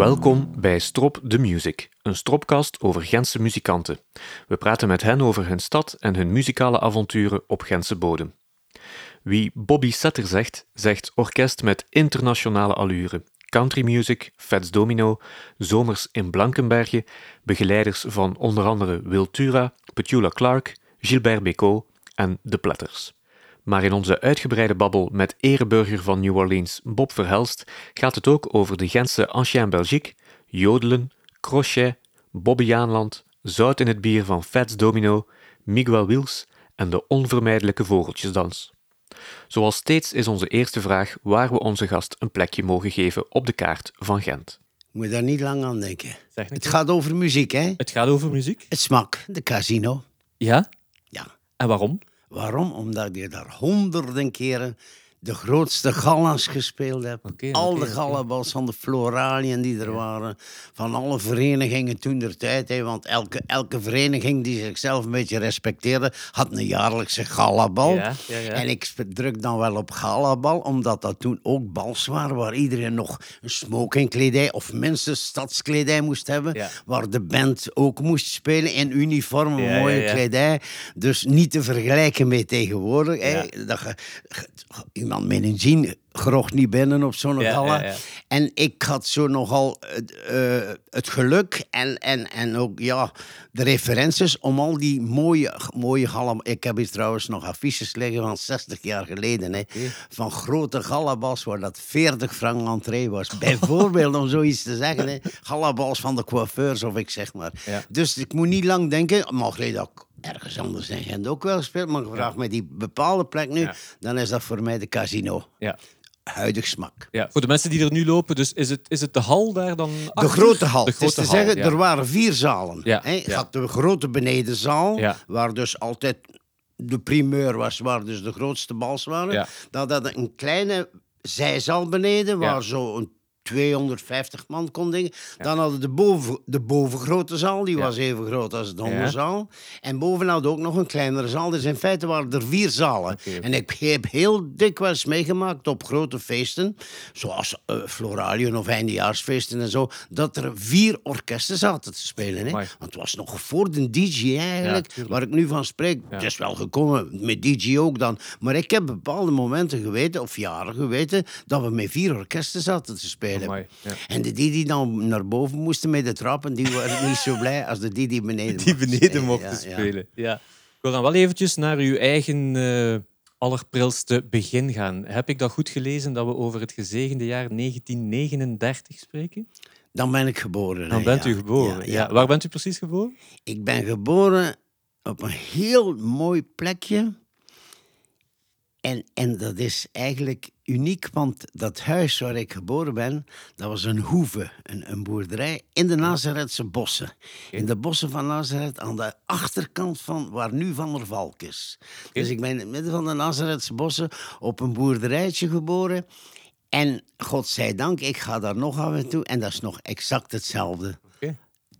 Welkom bij Strop the Music, een stropcast over Gentse muzikanten. We praten met hen over hun stad en hun muzikale avonturen op Gentse bodem. Wie Bobby Setter zegt, zegt orkest met internationale allure. Country music, Fats Domino, zomers in Blankenberge, begeleiders van onder andere Wiltura, Petula Clark, Gilbert Bécaud en The Platters. Maar in onze uitgebreide babbel met ereburger van New Orleans Bob Verhelst gaat het ook over de Gentse Ancien Belgique, jodelen, crochet, Bobbejaanland, zout in het bier van Fats Domino, Miguel Wils en de onvermijdelijke vogeltjesdans. Zoals steeds is onze eerste vraag waar we onze gast een plekje mogen geven op de kaart van Gent. Moet daar niet lang aan denken. Het gaat over muziek, hè? Het gaat over muziek? Het smak, de casino. Ja? Ja. En waarom? Waarom? Omdat je daar honderden keren de grootste galla's gespeeld. Oké, Al de oké. gallabals van de Floraliën die er waren. Van alle verenigingen toen der tijd. Hè, want elke, elke vereniging die zichzelf een beetje respecteerde, had een jaarlijkse gallabal. Ja, ja, ja. En ik druk dan wel op gallabal, omdat dat toen ook bals waren waar iedereen nog een smokingkledij of minstens stadskledij moest hebben. Waar de band ook moest spelen in uniform, Ja, mooie kledij. Dus niet te vergelijken met tegenwoordig. hè. Dat je- iemand met een jean grocht niet binnen op zo'n Ja, galla. ja, ja. En ik had zo nogal het, eh, het geluk en, en, en ook ja, de referenties om al die mooie, mooie galla... Ik heb hier trouwens nog affiches liggen van 60 jaar geleden. Hè, Van grote gallabals waar dat 40 frank entree was. Bijvoorbeeld, om zoiets te zeggen. Hè, van de coiffeurs of ik zeg maar. Dus ik moet niet lang denken... Mag je dat ergens anders in Gent ook wel gespeeld? Maar je vraagt mij die bepaalde plek nu... Ja. dan is dat voor mij de casino. Ja. Huidig smak. ja. Voor de mensen die er nu lopen, dus is het, is het de hal daar dan De grote hal. De te hal, zeggen, ja. er waren vier zalen. Ja, hè. Ja. had de grote benedenzaal, Ja. waar dus altijd de primeur was, waar dus de grootste bals waren. Ja. Dan had een kleine zijzaal beneden, waar Ja. zo een 250 man kon dingen. Dan hadden we de, boven, de bovengrote zaal, die Ja. was even groot als de onderzaal. En boven hadden we ook nog een kleinere zaal. Dus in feite waren er vier zalen. En ik heb heel dikwijls meegemaakt op grote feesten, zoals Floraliën of eindejaarsfeesten en zo, dat er vier orkesten zaten te spelen. Hè? Want het was nog voor de DJ eigenlijk, waar ik nu van spreek. Het is wel gekomen met DJ ook dan. Maar ik heb bepaalde momenten geweten, of jaren geweten, dat we met vier orkesten zaten te spelen. Amai, ja. En de die die dan naar boven moesten met de trappen, die waren niet zo blij als de die die beneden Die mochten beneden spelen. mochten Ja, ja. spelen. Ja. Ik wil dan wel eventjes naar uw eigen eh, allerprilste begin gaan. Heb ik dat goed gelezen dat we over het gezegende jaar 1939 spreken? Dan ben ik geboren. Dan bent ja. u geboren. Ja, Ja, ja. Waar bent u precies geboren? Ik ben geboren op een heel mooi plekje. En, en dat is eigenlijk uniek, want dat huis waar ik geboren ben, dat was een hoeve, een, een boerderij in de Nazaretse bossen. In de bossen van Nazareth, aan de achterkant van waar nu Van der Valk is. Dus ik ben in het midden van de Nazaretse bossen op een boerderijtje geboren. En godzijdank, ik ga daar nog af en toe en dat is nog exact hetzelfde.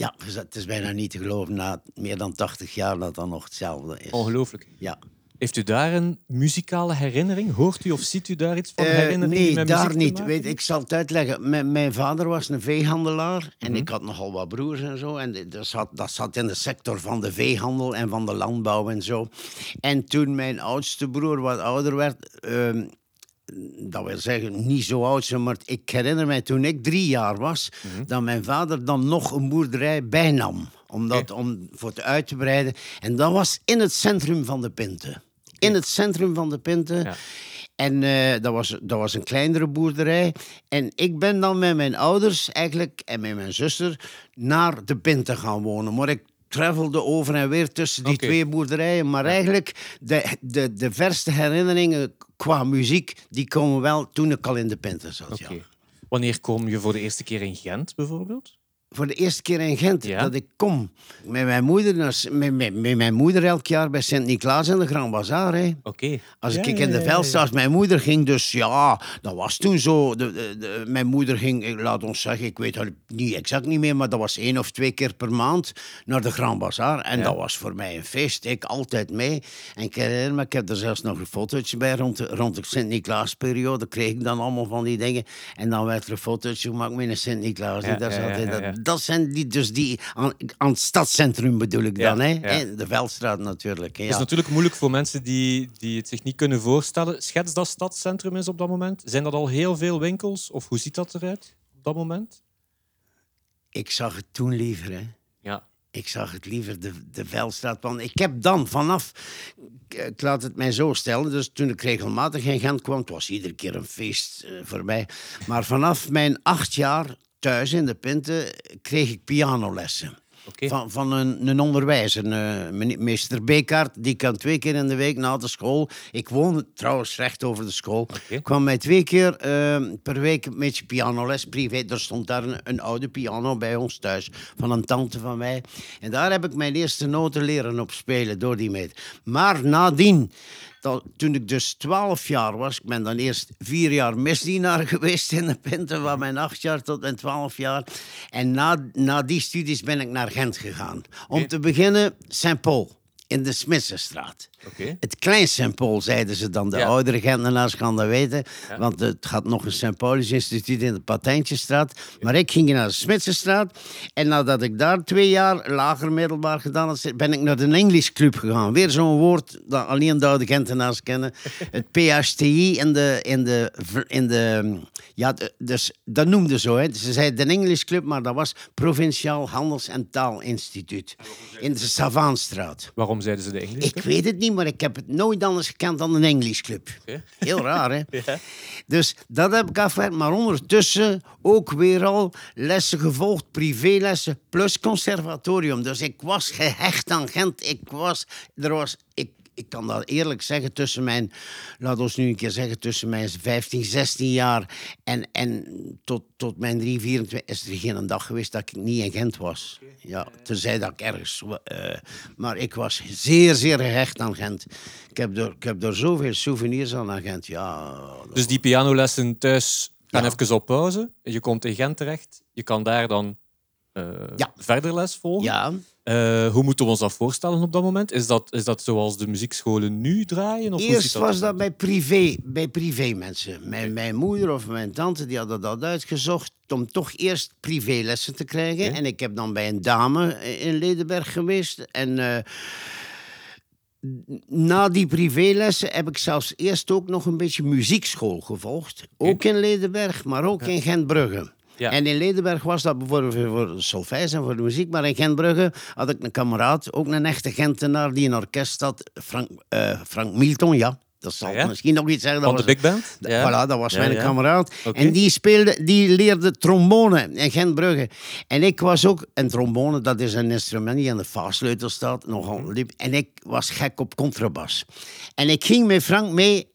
Ja, het is bijna niet te geloven na meer dan 80 jaar dat dat nog hetzelfde is. Ongelooflijk. Ja. Heeft u daar een muzikale herinnering? Hoort u of ziet u daar iets van Eh, herinnering die nee, met daar niet. Weet, ik zal het uitleggen. Mijn, mijn vader was een veehandelaar en Mhm. ik had nogal wat broers en zo. En dat zat, dat zat in de sector van de veehandel en van de landbouw en zo. En toen mijn oudste broer wat ouder werd, ehm, dat wil zeggen niet zo oud, zijn, maar ik herinner mij toen ik drie jaar was, Mhm. dat mijn vader dan nog een boerderij bijnam. Om, dat, om voor te uit te breiden. En dat was in het centrum van de Pinte. In het centrum van de Pinte. Ja. En eh, dat, was, dat was een kleinere boerderij. En ik ben dan met mijn ouders eigenlijk en met mijn zuster naar de Pinte gaan wonen. Maar ik travelde over en weer tussen die twee boerderijen. Maar eigenlijk, de, de, de verste herinneringen qua muziek, die komen wel toen ik al in de Pinte zat. Ja. Wanneer kom je voor de eerste keer in Gent bijvoorbeeld? Voor de eerste keer in Gent Ja. dat ik kom. Met mijn moeder, met, met, met mijn moeder elk jaar bij Sint-Niklaas in de Grand Bazaar. Hè. Oké. Als Ja, ik in de ja, ja, mijn moeder ging dus, ja, dat was toen zo. De, de, de- mijn moeder ging, laat ons zeggen, ik weet het niet exact niet meer, maar dat was één of twee keer per maand naar de Grand Bazaar. En Ja. dat was voor mij een feest. Ik altijd mee. En ik herinner me, ik heb er zelfs nog een fotootje bij rond de, rond de Sint-Niklaas-periode. Kreeg ik dan allemaal van die dingen. En dan werd er een fotootje gemaakt met een Sint-Niklaas. Ja, dat, is altijd- ja, ja. dat- dat zijn die, dus die, aan, aan het stadscentrum bedoel ik Ja, dan, hè? ja. De Veldstraat natuurlijk. hè, Het is natuurlijk moeilijk voor mensen die, die het zich niet kunnen voorstellen. Schets dat stadscentrum is op dat moment. Zijn dat al heel veel winkels? Of hoe ziet dat eruit op dat moment? Ik zag het toen liever, hè. Ja. Ik zag het liever de, de Veldstraat. Want ik heb dan vanaf, ik, ik laat het mij zo stellen, dus toen ik regelmatig in Gent kwam, het was iedere keer een feest eh, voor mij. Maar vanaf mijn acht jaar thuis in de Pinten kreeg ik pianolessen. Van, van een, een onderwijzer, een, meneer- meester Bekaert, die kan twee keer in de week na de school. Ik woonde trouwens recht over de school. Kwam mij twee keer eh, per week een beetje pianoles privé. Er stond daar een, een oude piano bij ons thuis van een tante van mij. En daar heb ik mijn eerste noten leren op spelen door die meid. Maar nadien, dat, toen ik dus 12 jaar was, ik ben dan eerst vier jaar misdienaar geweest in de Pinten, van mijn acht jaar tot mijn 12 jaar. En na, na die studies ben ik naar Gent gegaan. Om te beginnen, Saint-Paul. In de Smitsenstraat. Oké. Het klein Saint-Paul, zeiden ze dan. De Ja. oudere Gentenaars gaan dat weten. Want het gaat nog een Saint-Paulus instituut in de Patentjestraat. Maar ik ging naar de Smitsenstraat. En nadat ik daar twee jaar lager middelbaar gedaan had, ben ik naar de English Club gegaan. Weer zo'n woord dat alleen de oude Gentenaars kennen. Het PHTI in de... In de, in de ja, de- dus dat noemden zo. Hè. Ze zeiden de English Club, maar dat was Provinciaal Handels- en Taalinstituut. In de Savaanstraat. Waarom zeiden ze de Engels? Ik weet het niet, maar ik heb het nooit anders gekend dan een English club. Heel raar, hè? Ja. Dus dat heb ik afgewerkt. Maar ondertussen ook weer al lessen gevolgd, privélessen, plus conservatorium. Dus ik was gehecht aan Gent. Ik was, er was, ik, ik kan dat eerlijk zeggen, tussen mijn, laat ons nu een keer zeggen, tussen mijn 15, 16 jaar en, en tot, tot mijn 3, 24 is er geen dag geweest dat ik niet in Gent was. Ja, tenzij dat ik ergens... eh, maar ik was zeer, zeer gehecht aan Gent. Ik heb er, ik heb er zoveel souvenirs aan aan Gent. Ja, Dus die pianolessen thuis gaan Ja. even op pauze. Je komt in Gent terecht. Je kan daar dan eh, Ja. verder les volgen. ja, Eh, hoe moeten we ons dat voorstellen op dat moment? Is dat, is dat zoals de muziekscholen nu draaien? Of Eerst dat was dat bij privé, bij privé mensen. Mijn, mijn moeder of mijn tante die hadden dat uitgezocht om toch eerst privélessen te krijgen. En ik heb dan bij een dame in Ledenberg geweest. En eh, na die privélessen heb ik zelfs eerst ook nog een beetje muziekschool gevolgd. Ook in Ledenberg, maar ook in Gentbrugge. Ja. En in Ledenberg was dat bijvoorbeeld voor- solfège en voor de muziek. Maar in Gentbrugge had ik een kameraad, ook een echte Gentenaar, die een orkest had. Frank, eh, Frank Milton, ja. Dat zal Ah, ja? misschien nog iets zeggen. Dat Van de was- big band? Ja. Voilà, dat was Ja, mijn kameraad. En die, speelde, die leerde trombone in Gentbrugge. En ik was ook... En trombone, dat is een instrument die aan de vaarsleutel staat. Nogal Mhm. liep. En ik was gek op contrabas. En ik ging met Frank mee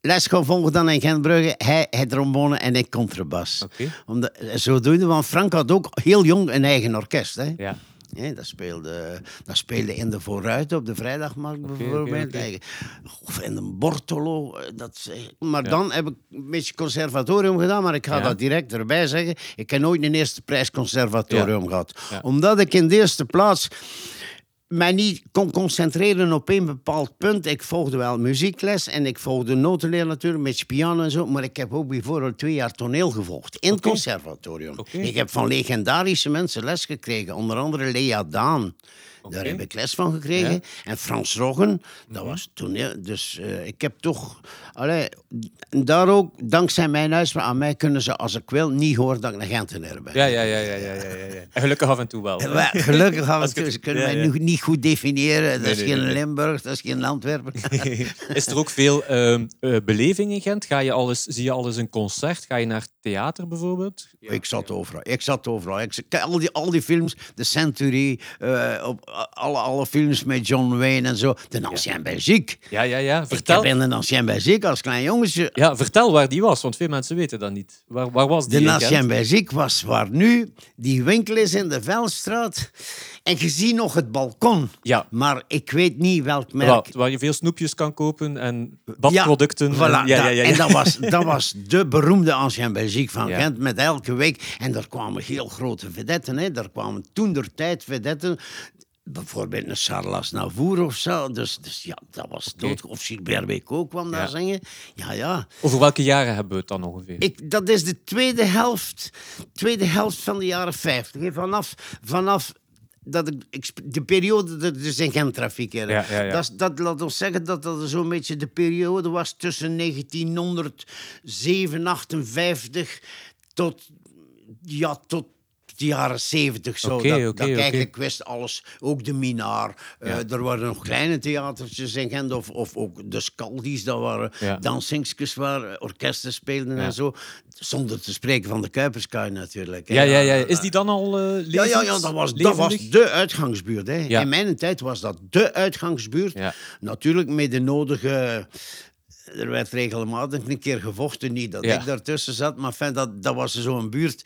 les gaan volgen dan in Gentbrugge. Hij, hij trombone en ik contrabas. Oké. Omdat, zodoende, want Frank had ook heel jong een eigen orkest. Hè? Ja. Ja, dat, speelde, dat speelde in de Vooruit op de vrijdagmarkt bijvoorbeeld. Of in een Bortolo. eh, Dat, maar dan heb ik een beetje conservatorium gedaan. Maar ik ga Ja. dat direct erbij zeggen. Ik heb nooit een eerste prijs conservatorium gehad. Omdat ik in de eerste plaats mij niet kon concentreren op één bepaald punt. Ik volgde wel muziekles en ik volgde notenleer natuurlijk, met piano en zo. Maar ik heb ook bijvoorbeeld twee jaar toneel gevolgd in het conservatorium. Ik heb van legendarische mensen les gekregen, onder andere Lea Daan. Daar heb ik les van gekregen. Ja. Mhm. En Frans Roggen, dat was toneel. Dus eh, ik heb toch... Allee, daar ook, dankzij mijn uitspraak, aan mij kunnen ze, als ik wil, niet horen dat ik een Gentenaar ben. Ja, ja, ja, ja, ja, ja, ja. En gelukkig af en toe wel. Gelukkig af en toe. Ze kunnen ja, mij nu niet goed definiëren. Dat Nee, is nee, geen nee. Limburg, dat is geen Antwerpen. Is er ook veel ehm, eh, beleving in Gent? Ga je alles, zie je alles een concert? Ga je naar theater bijvoorbeeld? ik zat overal. Ik zat overal. Ik, al, die, al die films, de Century, eh, op, alle, alle films met John Wayne en zo. De Ancien Belgique. Ja, ja, ja. Ik Vertel, heb in de Ancien Belgique als klein jongetje ja, vertel waar die was, want veel mensen weten dat niet. Waar, waar was die De? Ancien Belgique was waar nu die winkel is in de Velstraat. En je ziet nog het balkon. Ja. Maar ik weet niet welk merk. Waar, waar je veel snoepjes kan kopen en badproducten. Ja, en- voilà, ja, ja, ja, En ja. dat was, dat was de beroemde Ancien Belgique van Ja. Gent met elke week. En daar kwamen heel grote vedetten. Hè. Daar kwamen toen der tijd vedetten. Bijvoorbeeld een Charles Aznavour of zo. Dus, dus ja, dat was dood. Of Gilbert Bécaud kwam daar Ja. zingen. Ja, ja. Over welke jaren hebben we het dan ongeveer? Ik, dat is de tweede helft, tweede helft van de jaren 50. hè. Vanaf, vanaf dat ik, de periode dat ik dus in Gent trafiek. Ja, ja, ja. Dat, dat laat ons zeggen dat dat zo'n beetje de periode was tussen 1957 tot, ja, tot de jaren 70 zo. Oké, dat, eigenlijk wist alles. Ook de Minaar. Eh, er waren nog kleine theatertjes in Gent. Of, of ook de Scaldi's. Dat waren Ja. dansingsjes waar eh, orkesten speelden Ja. en zo. Zonder te spreken van de Kuiperskaai natuurlijk. ja, ja, ja. Is die dan al eh Ja, ja, ja, dat was, dat was de uitgangsbuurt. Hè. In mijn tijd was dat de uitgangsbuurt. Natuurlijk met de nodige... Er werd regelmatig een keer gevochten. Niet dat Ja. ik daartussen zat, maar fijn, dat, dat was zo'n buurt...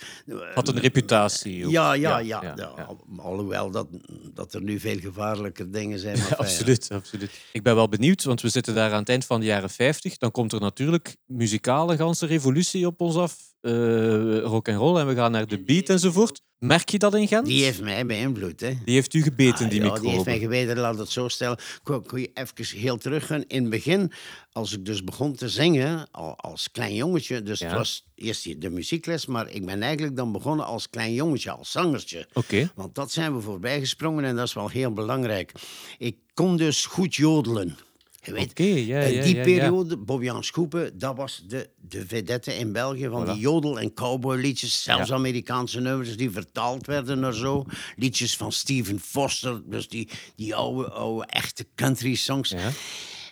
Had een reputatie. ook. Ja, ja, ja. ja, ja, ja. al- Alhoewel dat, dat er nu veel gevaarlijker dingen zijn. Maar fijn, ja. absoluut, absoluut. Ik ben wel benieuwd, want we zitten daar aan het eind van de jaren 50. Dan komt er natuurlijk muzikale ganse revolutie op ons af. Eh rock en roll en we gaan naar de beat enzovoort. Merk je dat in Gent? Die heeft mij beïnvloed. Hè. Die heeft u gebeten, Ah, die ja, micro. die heeft mij geweten, laat het zo stellen. Kon, kon je even heel terug gaan. In het begin, als ik dus begon te zingen, al, als klein jongetje, dus Ja. het was eerst de muziekles, maar ik ben eigenlijk dan begonnen als klein jongetje, als zangertje. Oké. Want dat zijn we voorbij gesprongen en dat is wel heel belangrijk. Ik kon dus goed jodelen. Je weet, Oké, ja, in die periode, Bobby Schoepen, dat was de, de vedette in België van Voilà. die jodel- en cowboyliedjes. Zelfs Ja. Amerikaanse nummers die vertaald werden naar zo. Liedjes van Stephen Foster, dus die, die oude, oude echte country songs. Ja.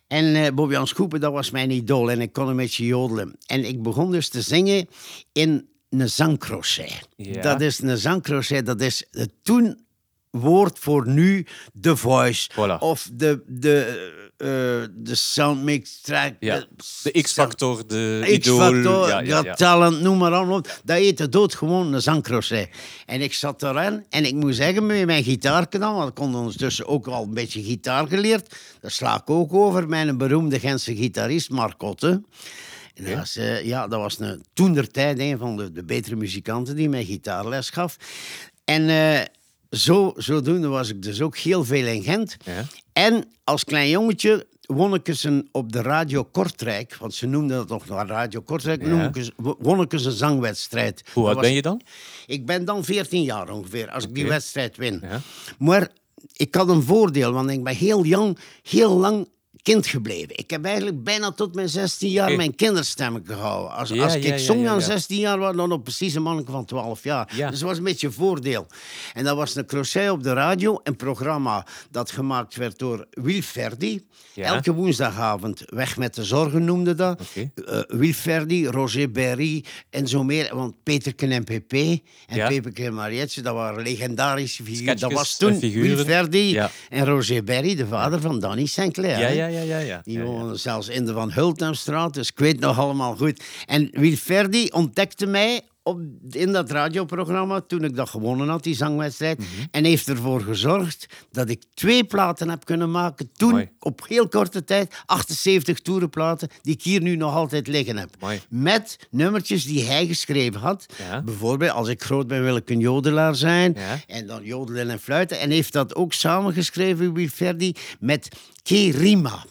En eh Bobby Schoepen, dat was mijn idool. En ik kon een beetje jodelen. En ik begon dus te zingen in een zangcrochet. Ja. Dat is een zangcrochet, dat is het toen woord voor nu The Voice. Voilà. Of de, de, eh, de Soundmix track. Ja. eh, De X-Factor, de. X-Factor, Ja, ja. Talent, noem maar allemaal op. Dat heette dood gewoon een zangcrochet. En ik zat eraan en ik moet zeggen, met mijn gitaarkanaal, want ik kon ondertussen ook al een beetje gitaar geleerd. Daar sla ik ook over, mijn beroemde Gentse gitarist, Mark Otte. En dat, was, eh, ja, dat was een, toen der tijd een van de, de betere muzikanten die mij gitaarles gaf. En zo, zodoende was ik dus ook heel veel in Gent. Ja. En als klein jongetje won ik eens een, op de Radio Kortrijk, want ze noemden dat nog Radio Kortrijk, Ja. noem ik eens- won ik eens een zangwedstrijd. Hoe oud was- ben je dan? Ik ben dan 14 jaar ongeveer, als ik die wedstrijd win. Ja. Maar ik had een voordeel, want ik ben heel jong, heel lang kind gebleven. Ik heb eigenlijk bijna tot mijn 16 jaar mijn kinderstemmen gehouden. Als, Ja, als ik ja, zong aan ja. 16 jaar, was dan nog precies een manneke van 12 jaar. Ja. Dus dat was een beetje een voordeel. En dat was een crochet op de radio, een programma dat gemaakt werd door Wil Verdi. Elke woensdagavond, Weg met de Zorgen noemde dat. Eh, Wil Verdi, Roger Berry en zo meer. Want Peterken en PP en Ja. Peperke en Marietje, dat waren legendarische figuren. Dat was en toen. Wil Verdi en Roger Berry, de vader van Danny Sinclair. Ja, ja, ja. Die woonde zelfs in de Van Hultenstraat, dus ik weet nog allemaal goed. En Wilferdi ontdekte mij op, in dat radioprogramma toen ik dat gewonnen had, die zangwedstrijd. Mhm. En heeft ervoor gezorgd dat ik twee platen heb kunnen maken. Toen, Mooi. op heel korte tijd, 78 toerenplaten, die ik hier nu nog altijd liggen heb. Mooi. Met nummertjes die hij geschreven had. Ja. Bijvoorbeeld, als ik groot ben wil ik een jodelaar zijn. Ja. En dan jodelen en fluiten. En heeft dat ook samengeschreven, Wilferdi, met Kerima.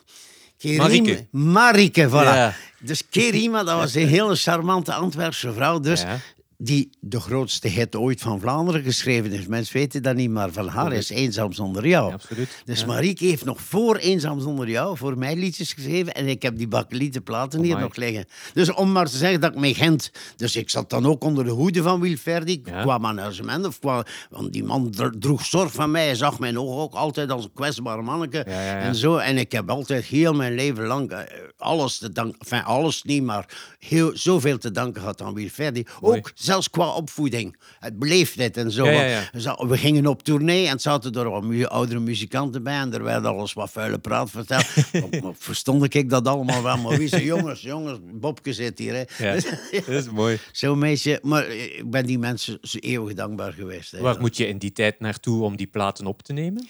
Kerima- Marike. Marike, voilà. Ja. Dus Kerima, dat was een hele charmante Antwerpse vrouw. Dus Ja. Die de grootste hit ooit van Vlaanderen geschreven heeft. Mensen weten dat niet, maar van haar is Eenzaam zonder jou. Ja, absoluut. Dus Ja. Marieke heeft nog voor Eenzaam zonder jou voor mij liedjes geschreven. En ik heb die bakkelieten platen hier nog liggen. Dus om maar te zeggen dat ik mij Gent... Dus ik zat dan ook onder de hoede van Wilferdi Ja. qua management. Of qua, want die man dro- droeg zorg van mij. Hij zag mij nog ook altijd als een kwetsbaar manneke. En zo. En ik heb altijd heel mijn leven lang eh, alles te danken... Enfin, alles niet, maar heel, zoveel te danken gehad aan Wilferdi. Mooi. Zelfs qua opvoeding. Het beleefdheid en zo. Ja, ja, we gingen op tournee en zaten er wat mu- oudere muzikanten bij. En er werd alles wat vuile praat verteld. Verstond ik dat allemaal wel. Maar wie zei, jongens, jongens, Bobke zit hier. Hè. Ja, dat is mooi. Zo'n beetje. Maar ik ben die mensen zo eeuwig dankbaar geweest. hè. Waar moet je in die tijd naartoe om die platen op te nemen?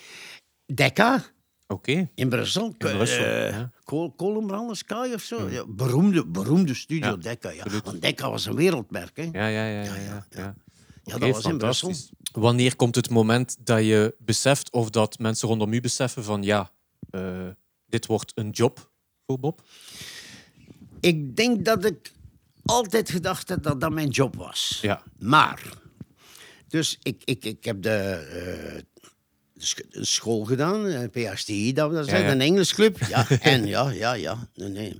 Decca Oké. in Brussel. In Brussel, Eh, ja. Of zo. Ja, beroemde, beroemde studio Decca. Ja. Want Decca was een wereldmerk. Hè. Ja, ja, ja. ja, ja, ja, dat was in Brussel. Wanneer komt het moment dat je beseft of dat mensen rondom u beseffen van ja, eh, dit wordt een job voor Bob? Ik denk dat ik altijd gedacht heb dat dat mijn job was. Ja. Maar, dus ik, ik, ik heb de, eh, school gedaan, eh, PhD, dat ja. een Engelsclub. Ja, en ja, ja, ja. Nee.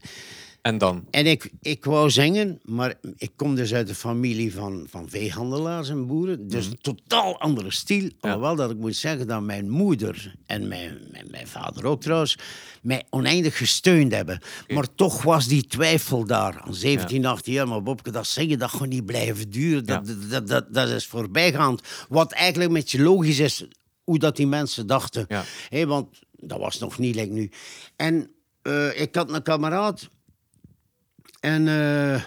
En dan? En ik, ik wou zingen, maar ik kom dus uit een familie van, van veehandelaars en boeren. Dus een totaal andere stijl. Alhoewel dat ik moet zeggen dat mijn moeder en mijn, mijn, mijn vader ook trouwens mij oneindig gesteund hebben. Maar toch was die twijfel daar. Aan 17, 18 jaar, maar Bobke, dat zingen dat gewoon niet blijven duren. Dat, Ja. dat, dat, dat, dat is voorbijgaand. Wat eigenlijk met je logisch is, hoe dat die mensen dachten. Ja. Want dat was nog niet like nu. En eh, ik had een kameraad... En eh,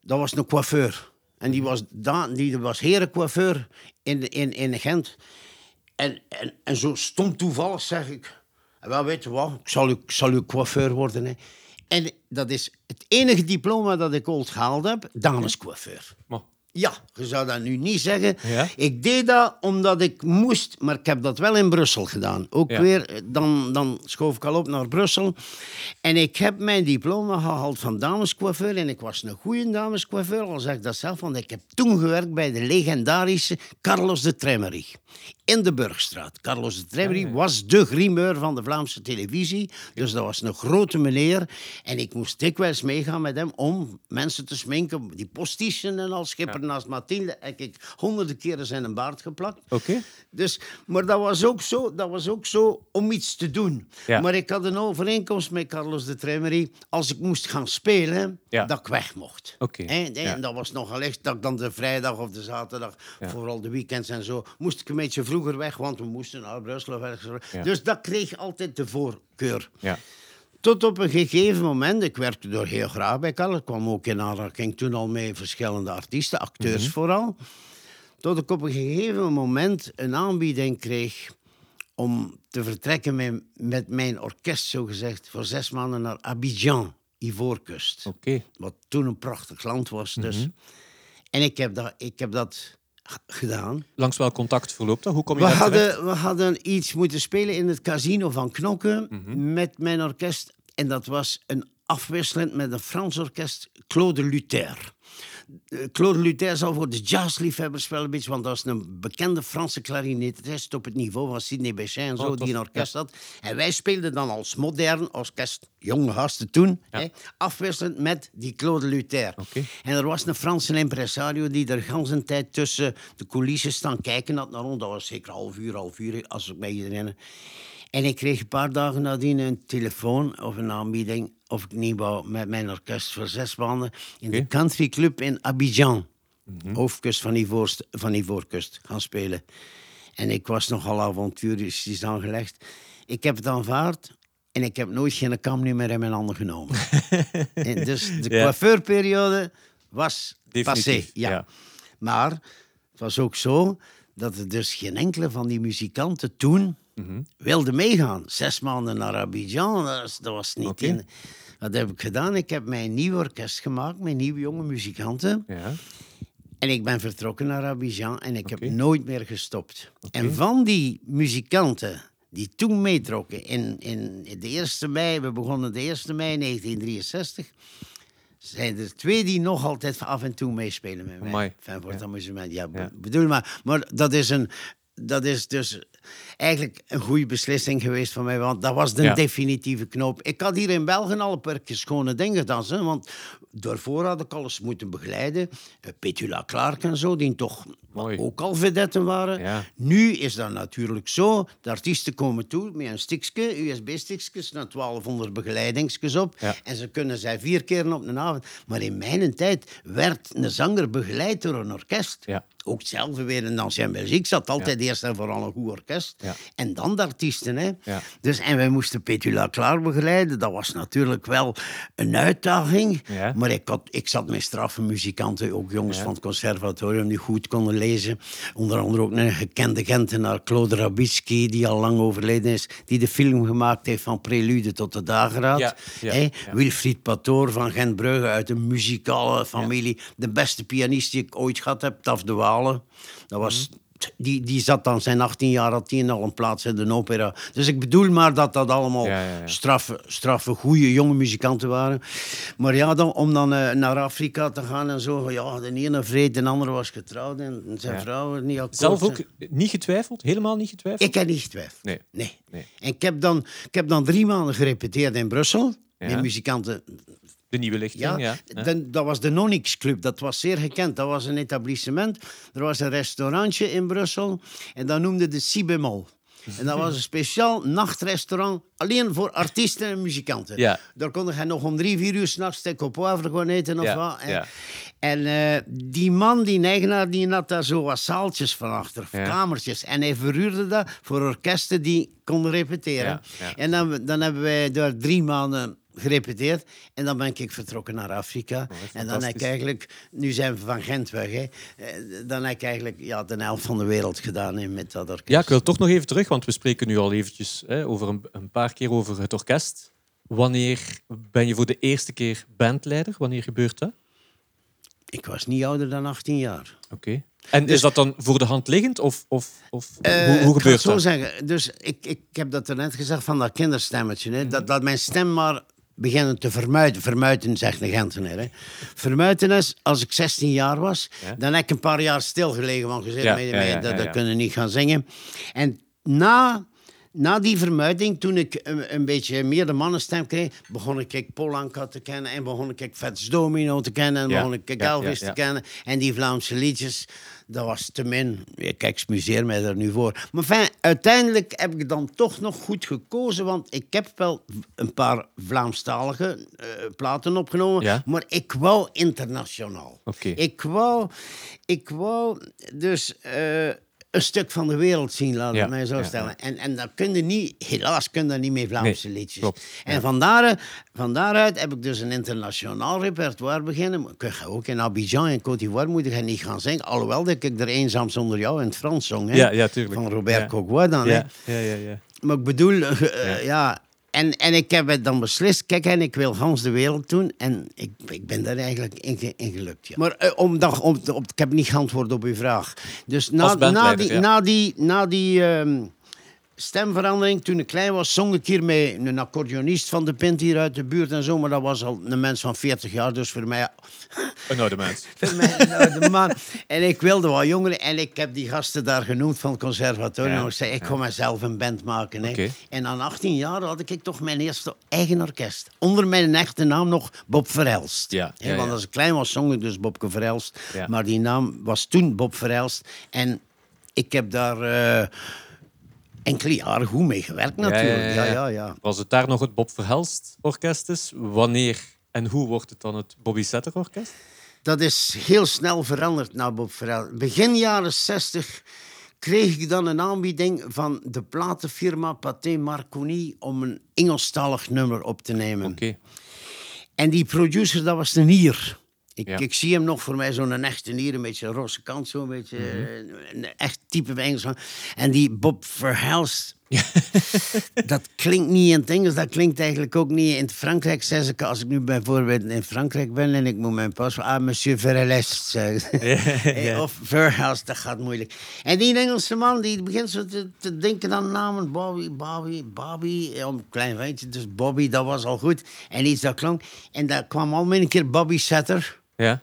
dat was een coiffeur. En die was, da, die was herencoiffeur in, in, in Gent. En, en, en zo stom toevallig zeg ik... Wel, weet je wat, ik zal, u, ik zal uw coiffeur worden. Hè. En dat is het enige diploma dat ik ooit gehaald heb, damescoiffeur. Maar, Ja, je zou dat nu niet zeggen. Ja? Ik deed dat omdat ik moest, maar ik heb dat wel in Brussel gedaan. Ook Ja. weer, eh, dan, dan schoof ik al op naar Brussel. En ik heb mijn diploma gehaald van damescoiffeur. En ik was een goede damescoiffeur, al zeg ik dat zelf. Want ik heb toen gewerkt bij de legendarische Carlos de Tremery. In de Burgstraat. Carlos de Tremery was de grimeur van de Vlaamse televisie. Dus dat was een grote meneer. En ik moest dikwijls meegaan met hem om mensen te sminken. Die postichen en al. Schipper naast Mathilde heb ik honderden keren zijn baard geplakt. Oké. Dus, maar dat was, ook zo, dat was ook zo om iets te doen. Ja. Maar ik had een overeenkomst met Carlos de Tremery. Als ik moest gaan spelen, Ja. dat ik weg mocht. Oké, En, en ja. dat was nogal echt dat ik dan de vrijdag of de zaterdag, vooral de weekends en zo, moest ik een beetje vroeger weg, want we moesten naar Brussel of ergens. Dus dat kreeg altijd de voorkeur. Ja. Tot op een gegeven moment, ik werkte er heel graag bij Carlos, ik kwam ook in aanraking toen al met verschillende artiesten, acteurs Mhm. vooral. Tot ik op een gegeven moment een aanbieding kreeg om te vertrekken met, met mijn orkest, zogezegd, voor zes maanden naar Abidjan, Ivoorkust. Oké. Wat toen een prachtig land was. Dus. Mhm. En ik heb dat, ik heb dat gedaan. Langs welk contact verloopt dat? Hoe kom je We terecht? hadden, we hadden iets moeten spelen in het casino van Knokken Mhm. met mijn orkest. En dat was een afwisselend met een Frans orkest, Claude Luther. Eh, Claude Luther zal voor de jazzliefhebbers wel een beetje, want dat is een bekende Franse klarinetist op het niveau van Sidney Bechet en zo, Oh, die een orkest had. En wij speelden dan als modern orkest, jonge gasten toen, hè, afwisselend met die Claude Luther. En er was een Franse impresario die er gans een tijd tussen de coulissen staan kijken had naar ons. Dat was zeker half uur, half uur, als ik me herinner. En ik kreeg een paar dagen nadien een telefoon of een aanbieding of ik niet wou met mijn orkest voor zes maanden in de country club in Abidjan, hoofdkust van, Ivoorst, van Ivoorkust, gaan spelen. En ik was nogal avonturistisch aangelegd. Ik heb het aanvaard en ik heb nooit geen kam meer in mijn handen genomen. En dus de Ja. coiffeurperiode was Definitief, passé. Ja. ja. Maar het was ook zo dat er dus geen enkele van die muzikanten toen Mhm. wilde meegaan. Zes maanden naar Abidjan, dat was, dat was niet in. Wat heb ik gedaan? Ik heb mijn nieuw orkest gemaakt met nieuwe jonge muzikanten. Ja. En ik ben vertrokken naar Abidjan en ik heb nooit meer gestopt. En van die muzikanten die toen meetrokken in, in de 1 mei, we begonnen de 1 mei 1963, zijn er twee die nog altijd af en toe meespelen met mij. Amai. Enfin, voor het Ja. amusement. Ja, Ja. bedoel maar. Maar dat is, een, dat is dus eigenlijk een goede beslissing geweest van mij. Want dat was de Ja. definitieve knoop. Ik had hier in België al een paar keer schone dingen gedaan. Hè, want daarvoor had ik alles moeten begeleiden. Eh, Petula Clark en zo, die toch Mooi. ook al vedetten waren. Ja. Nu is dat natuurlijk zo. De artiesten komen toe met een stikje, USB-stikjes, naar 1200 begeleidingsjes op. Ja. En ze kunnen zij vier keer op een avond. Maar in mijn tijd werd een zanger begeleid door een orkest. Ja. Ook hetzelfde weer in Ancien Belgique zat altijd eerst en vooral een goed orkest. Ja. En dan de artiesten. Hè. Ja. Dus, en wij moesten Petula Klaar begeleiden. Dat was natuurlijk wel een uitdaging. Maar ik, had, ik zat met straffe muzikanten, ook jongens van het conservatorium, die goed konden lezen. Onder andere ook een gekende Gentenaar, Claude Rabitsky, die al lang overleden is, die de film gemaakt heeft van Prelude tot de Dageraad. Wilfried Patoor van Gent-Brugge uit een muzikale familie. De beste pianist die ik ooit gehad heb, Taf de Dat was... Mhm. Die, die zat dan zijn 18 jaar, had hij al een plaats in de opera. Dus ik bedoel maar dat dat allemaal Ja, ja, ja. straffe, straffe goede jonge muzikanten waren. Maar ja, dan, om dan eh, naar Afrika te gaan en zo. Ja, de ene vreed, de andere was getrouwd en zijn vrouw was niet akkoord. Zelf ook niet getwijfeld? Helemaal niet getwijfeld? Ik heb niet getwijfeld. Nee. Nee. Nee. En ik heb, dan, ik heb dan drie maanden gerepeteerd in Brussel. Met muzikanten. De nieuwe lichting, Ja, dat was de Nonix Club. Dat was zeer gekend. Dat was een etablissement. Er was een restaurantje in Brussel. En dat noemde de Cibemol. En dat was een speciaal nachtrestaurant. Alleen voor artiesten en muzikanten. Ja. Daar kon je nog om drie, vier uur s'nachts steak op poivre gaan eten of Ja, wat. En, ja. en eh, die man, die eigenaar, die had daar zo wat zaaltjes van achter. Kamertjes. En hij verhuurde dat voor orkesten die konden repeteren. En dan, dan hebben wij daar drie maanden gerepeteerd. En dan ben ik vertrokken naar Afrika. en dan heb ik eigenlijk... Nu zijn we van Gent weg, hè. Eh, Dan heb ik eigenlijk ja, de helft van de wereld gedaan hè, met dat orkest. Ja, ik wil toch nog even terug, want we spreken nu al eventjes hè, over een, een paar keer over het orkest. Wanneer ben je voor de eerste keer bandleider? Wanneer gebeurt dat? Ik was niet ouder dan 18 jaar. Oké. En is dat dan voor de hand liggend? Of, of, of Eh, hoe, hoe ik ga gebeurt het zo dat? zeggen. Dus ik, ik heb dat er net gezegd van dat kinderstemmetje. Hè, dat, dat mijn stem maar beginnen te vermuiten. Vermuiten, zegt de Gentenaar. Hè. Vermuiten is, als ik 16 jaar was, Ja. dan heb ik een paar jaar stilgelegen. Want gezegd, Ja, ja, dat, kunnen niet gaan zingen. En na... Na die vermuiting, toen ik een, een beetje meer de mannenstem kreeg, begon ik Polanka te kennen en begon ik Fats Domino te kennen en begon ik Elvis te kennen. En die Vlaamse liedjes, dat was te min. Ik excuseer mij daar nu voor. Maar fijn, uiteindelijk heb ik dan toch nog goed gekozen, want ik heb wel een paar Vlaamstalige eh, platen opgenomen, Ja. maar ik wou internationaal. Oké. Ik, wou, ik wou dus eh, een stuk van de wereld zien, laat Ja, ik mij zo stellen. ja. En, en dat kun je niet, helaas kun je dat niet met Vlaamse Nee, liedjes. klopt, En van daaruit heb ik dus een internationaal repertoire beginnen. Ik ga ook in Abidjan en Côte d'Ivoire moet ik niet gaan zingen. Alhoewel dat ik er eenzaam zonder jou in het Frans zong. Hè? Ja, ja, tuurlijk. Van Robert. Cogua dan. Hè? Ja, ja, ja, ja. Maar ik bedoel, eh, ja. En, en ik heb het dan beslist, kijk, en ik wil gans de wereld doen. En ik, ik ben daar eigenlijk in, in gelukt. Ja. Maar eh, om, dat- om, op, ik heb niet geantwoord op uw vraag. Dus na, na die, ja. na die, na die ehm, stemverandering, toen ik klein was, zong ik hier met een accordeonist van de Pint hier uit de buurt en zo. Maar dat was al een mens van 40 jaar, dus voor mij Een oude mens. voor mij een oude man. En ik wilde wat jongeren. En ik heb die gasten daar genoemd van het conservatorium. Ja, Ik zei, ik ga mezelf een band maken. Hè. En aan 18 jaar had ik toch mijn eerste eigen orkest. Onder mijn echte naam nog Bob Verhelst. Ja, ja, Want ja. als ik klein was, zong ik dus Bobke Verhelst. Ja. Maar die naam was toen Bob Verhelst. En ik heb daar eh, enkele jaren goed mee gewerkt natuurlijk. Ja, ja, ja. Als het daar nog het Bob Verhelst orkest is, wanneer en hoe wordt het dan het Bobby Setter orkest? Dat is heel snel veranderd na Bob Verhelst. Begin jaren 60 kreeg ik dan een aanbieding van de platenfirma Pathé Marconi om een Engelstalig nummer op te nemen. Oké. En die producer, dat was een Nier. Ik, Ja. ik zie hem nog voor mij zo'n echte Nier, een beetje een roze kant, zo'n beetje Mhm. eh, een echt type Engelsman. En die Bob Verhelst, dat klinkt niet in het Engels, dat klinkt eigenlijk ook niet in het Frankrijk. Zeg ik, als ik nu bijvoorbeeld in Frankrijk ben en ik moet mijn pas... Ah, monsieur Verhelest zeggen. Eh, Of Verhelst, dat gaat moeilijk. En die Engelse man die begint zo te, te denken aan namen. Bobby, Bobby, Bobby. Ja, een klein ventje, dus Bobby, dat was al goed. En iets dat klonk. En daar kwam al een keer Bobby Setter. Ja.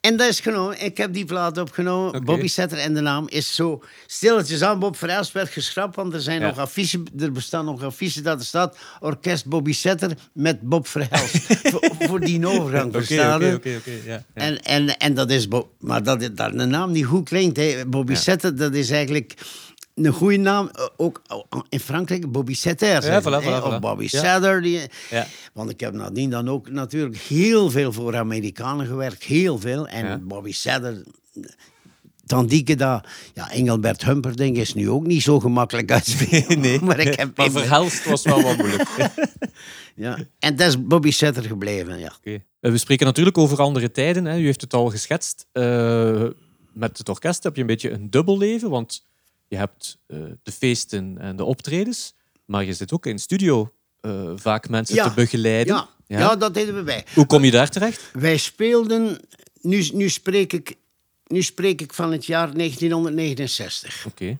En dat is genomen. Ik heb die plaat opgenomen. Bobby Setter en de naam is zo stilletjes aan. Bob Verhelst werd geschrapt, want er, zijn Ja. nog affiches, er bestaan nog affiches dat er staat Orkest Bobby Setter met Bob Verhelst. voor, voor die overgang, verstaan oké, oké, oké. En, en, en dat is... Maar dat, dat de naam die goed klinkt, hè. Bobby Ja. Setter, dat is eigenlijk... Een goede naam, eh, ook in Frankrijk, Bobby Setter. ze, voilà, voilà, Of. Bobby Ja. Setter. Die, Ja. Want ik heb nadien dan ook natuurlijk heel veel voor Amerikanen gewerkt. Heel veel. En Ja. Bobby Setter... Tandieke dat... Ja, Engelbert Humperdinck is nu ook niet zo gemakkelijk uitspreken. nee, maar ik heb... maar verhelst was wel wat moeilijk. ja. En dat is Bobby Setter gebleven, ja. Oké. Eh, We spreken natuurlijk over andere tijden. Hè. U heeft het al geschetst. Eh, met het orkest heb je een beetje een dubbel leven, want je hebt eh, de feesten en de optredens, maar je zit ook in studio eh, vaak mensen Ja. te begeleiden. Ja, ja. dat deden we bij. Hoe kom je daar terecht? Wij speelden... Nu, nu, spreek ik, nu spreek ik van het jaar 1969. Oké.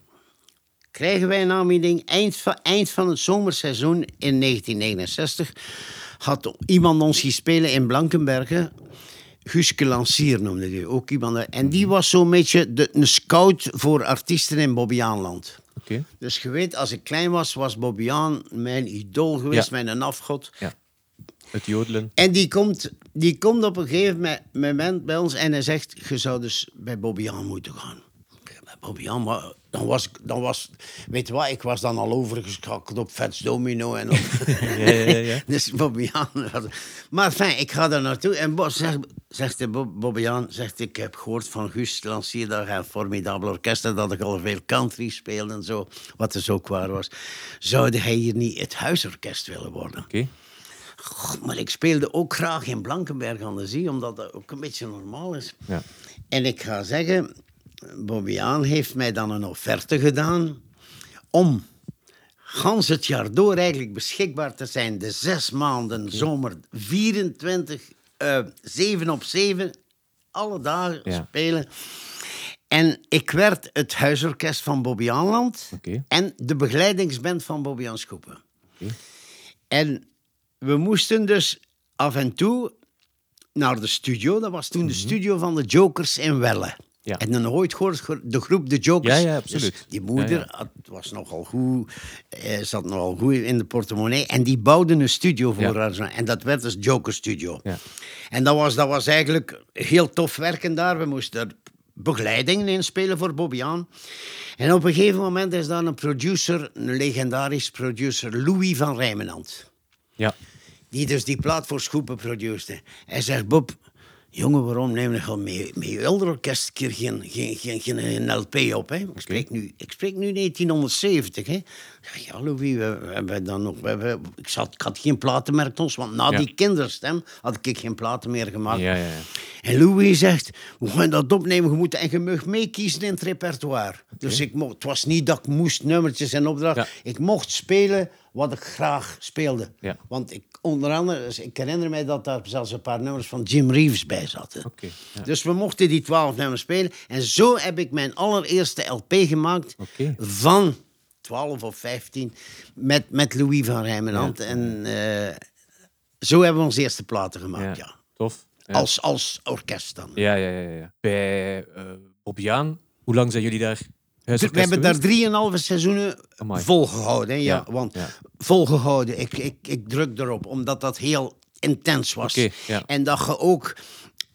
krijgen wij een aanbieding. Eind van, eind van het zomerseizoen in 1969 had iemand ons zien spelen in Blankenbergen. Guske Lancier noemde die ook iemand. En die was zo'n beetje de, een scout voor artiesten in Bobbejaanland. Oké. Dus je weet, als ik klein was, was Bobbejaan mijn idool geweest, Ja. mijn afgod. Ja. Het jodelen. En die komt, die komt op een gegeven me- moment bij ons en hij zegt: Je zou dus bij Bobbejan moeten gaan. Bij maar dan was, ik- dan was, weet je wat, ik was dan al overgeschakeld op Vets Domino en op. ja, ja, ja. dus Maar fijn, ik ga daar naartoe en Bob zegt, zegt de Bob- Bobbejan, zegt: Ik heb gehoord van Guus dat hij een formidabel orkest had, dat ik al veel country speelde en zo, wat dus ook waar was. Zou hij hier niet het huisorkest willen worden? Oké. God, maar ik speelde ook graag in Blankenberg aan de Zee, omdat dat ook een beetje normaal is. Ja. En ik ga zeggen, Bobbiaan heeft mij dan een offerte gedaan om gans het jaar door eigenlijk beschikbaar te zijn. De zes maanden zomer, 24, eh 7 op 7, alle dagen Ja. spelen. En ik werd het huisorkest van Oké. en de begeleidingsband van Bobbejan Schoepen. En we moesten dus af en toe naar de studio. Dat was toen de studio van de Jokers in Welle. Ja. En dan ooit gehoord ge- de groep de Jokers. Ja, ja, absoluut. Dus die moeder Ja, had- was nogal goed, eh, zat nogal goed in de portemonnee. En die bouwde een studio voor haar. zo. En dat werd dus Joker Studio. Ja. En dat was, dat was eigenlijk heel tof werken daar. We moesten er begeleidingen inspelen voor Bobbiaan. En op een gegeven moment is daar een producer, een legendarisch producer, Louis van Rijmenand. Ja. Die dus die plaat voor Schoepen produceerde. Hij zegt, Bob, jongen, waarom neem je gewoon met, met je orkest keer geen, geen, geen, geen LP op? Hè? Ik, spreek nu, ik spreek nu 1970. Hè? Ja, Louis, we, we hebben dan nog... We, ik, zat, ik had geen platenmerk ons, want na Ja. die kinderstem had ik geen platen meer gemaakt. Ja, ja. En Louis zegt, we gaan dat opnemen, je moet, en je mag meekiezen in het repertoire. Dus ik mocht, het was niet dat ik moest nummertjes en opdracht. Ik mocht spelen wat ik graag speelde. Ja. Want ik, onder andere, dus ik herinner mij dat daar zelfs een paar nummers van Jim Reeves bij zaten. Ja. Dus we mochten die twaalf nummers spelen. En zo heb ik mijn allereerste LP gemaakt van 12 of 15 met, met Louis van Rijmenand. En eh, zo hebben we onze eerste platen gemaakt, ja. Tof. Als, als orkest dan. Ja, ja, ja, ja. Bij uh, hoe lang zijn jullie daar? We hebben daar drieënhalve seizoenen Amai. volgehouden. Hè, ja, Ja, want ja. volgehouden, ik, ik, ik druk erop, omdat dat heel intens was. Ja. En dat je ook,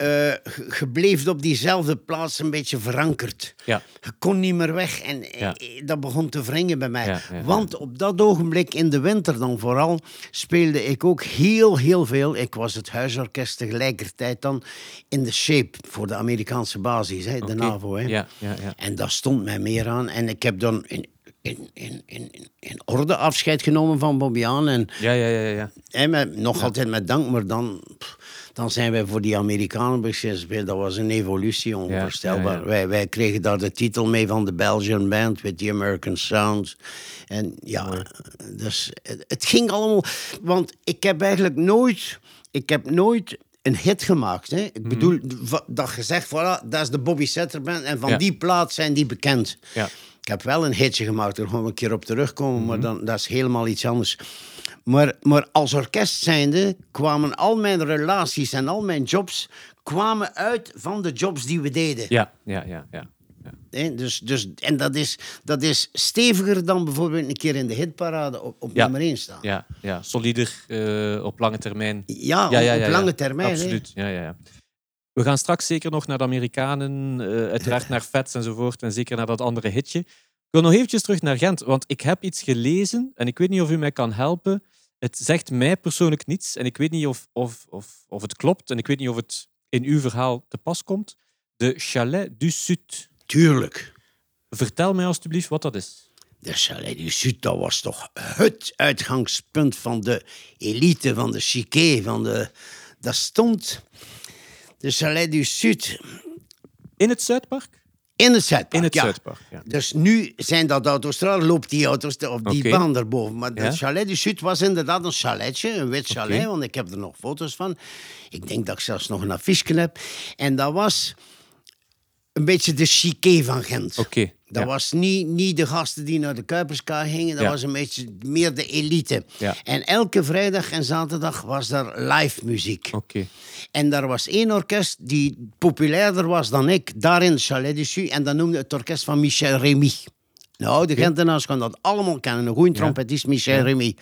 eh, bleef op diezelfde plaats een beetje verankerd. Ja. Je kon niet meer weg en eh, Ja. dat begon te wringen bij mij. Ja. Want op dat ogenblik, in de winter dan vooral, speelde ik ook heel, heel veel. Ik was het huisorkest tegelijkertijd dan in de shape voor de Amerikaanse basis, hè, de. NAVO. Hè. Ja, ja, ja. En dat stond mij meer aan. En ik heb dan... in- in, in, in, in- in orde afscheid genomen van Bobbiaan. En, Ja, ja, ja, ja. en met, nog altijd met dank, maar dan, pff, dan zijn wij voor die Amerikanen beslist. Dat was een evolutie, onvoorstelbaar. ja, ja. Wij, wij kregen daar de titel mee van de Belgian Band, with the American Sound. En ja, dus het, het ging allemaal... Want ik heb eigenlijk nooit... Ik heb nooit een hit gemaakt. Hè. Mhm. Ik bedoel, va- dat gezegd, voilà, dat is de Bobby Setter Band. En van Ja. die plaat zijn die bekend. Ja. Ik heb wel een hitje gemaakt, daar gaan we een keer op terugkomen, Mhm. maar dan, dat is helemaal iets anders. Maar, maar als orkest zijnde kwamen al mijn relaties en al mijn jobs kwamen uit van de jobs die we deden. Ja, ja, ja, ja. ja. Dus, dus, en dat is, dat is steviger dan bijvoorbeeld een keer in de hitparade op, op Ja. nummer 1 staan. Ja, ja. solider eh, op lange termijn. Ja, op- op lange termijn, hè. Absoluut. Ja, ja, ja. We gaan straks zeker nog naar de Amerikanen, eh, uiteraard naar Fats enzovoort, en zeker naar dat andere hitje. Ik wil nog eventjes terug naar Gent, want ik heb iets gelezen en ik weet niet of u mij kan helpen. Het zegt mij persoonlijk niets en ik weet niet of, of, of, of het klopt en ik weet niet of het in uw verhaal te pas komt. De Chalet du Sud. Tuurlijk. Vertel mij alstublieft wat dat is. De Chalet du Sud, dat was toch het uitgangspunt van de elite, van de chiquet, van de... Dat stond... De Chalet du Sud In het Zuidpark? In het Zuidpark, In het ja. Zuidpark, ja. Dus nu zijn dat autostraden, loopt die auto's op die Oké. baan erboven. Maar Ja. de Chalet du Sud was inderdaad een chaletje, een wit chalet, want ik heb er nog foto's van. Ik denk dat ik zelfs nog een affiche heb. En dat was een beetje de chiquet van Gent. Oké. Dat ja. was niet, niet de gasten die naar de Kuiperska gingen, dat Ja. was een beetje meer de elite. Ja. En elke vrijdag en zaterdag was daar live muziek. Oké. En daar was één orkest die populairder was dan ik, daar in Chalet du Sud, en dat noemde het orkest van Michel Remy. Nou, de Gentenaars gaan dat allemaal kennen. Een goede trompetist, Michel Remy.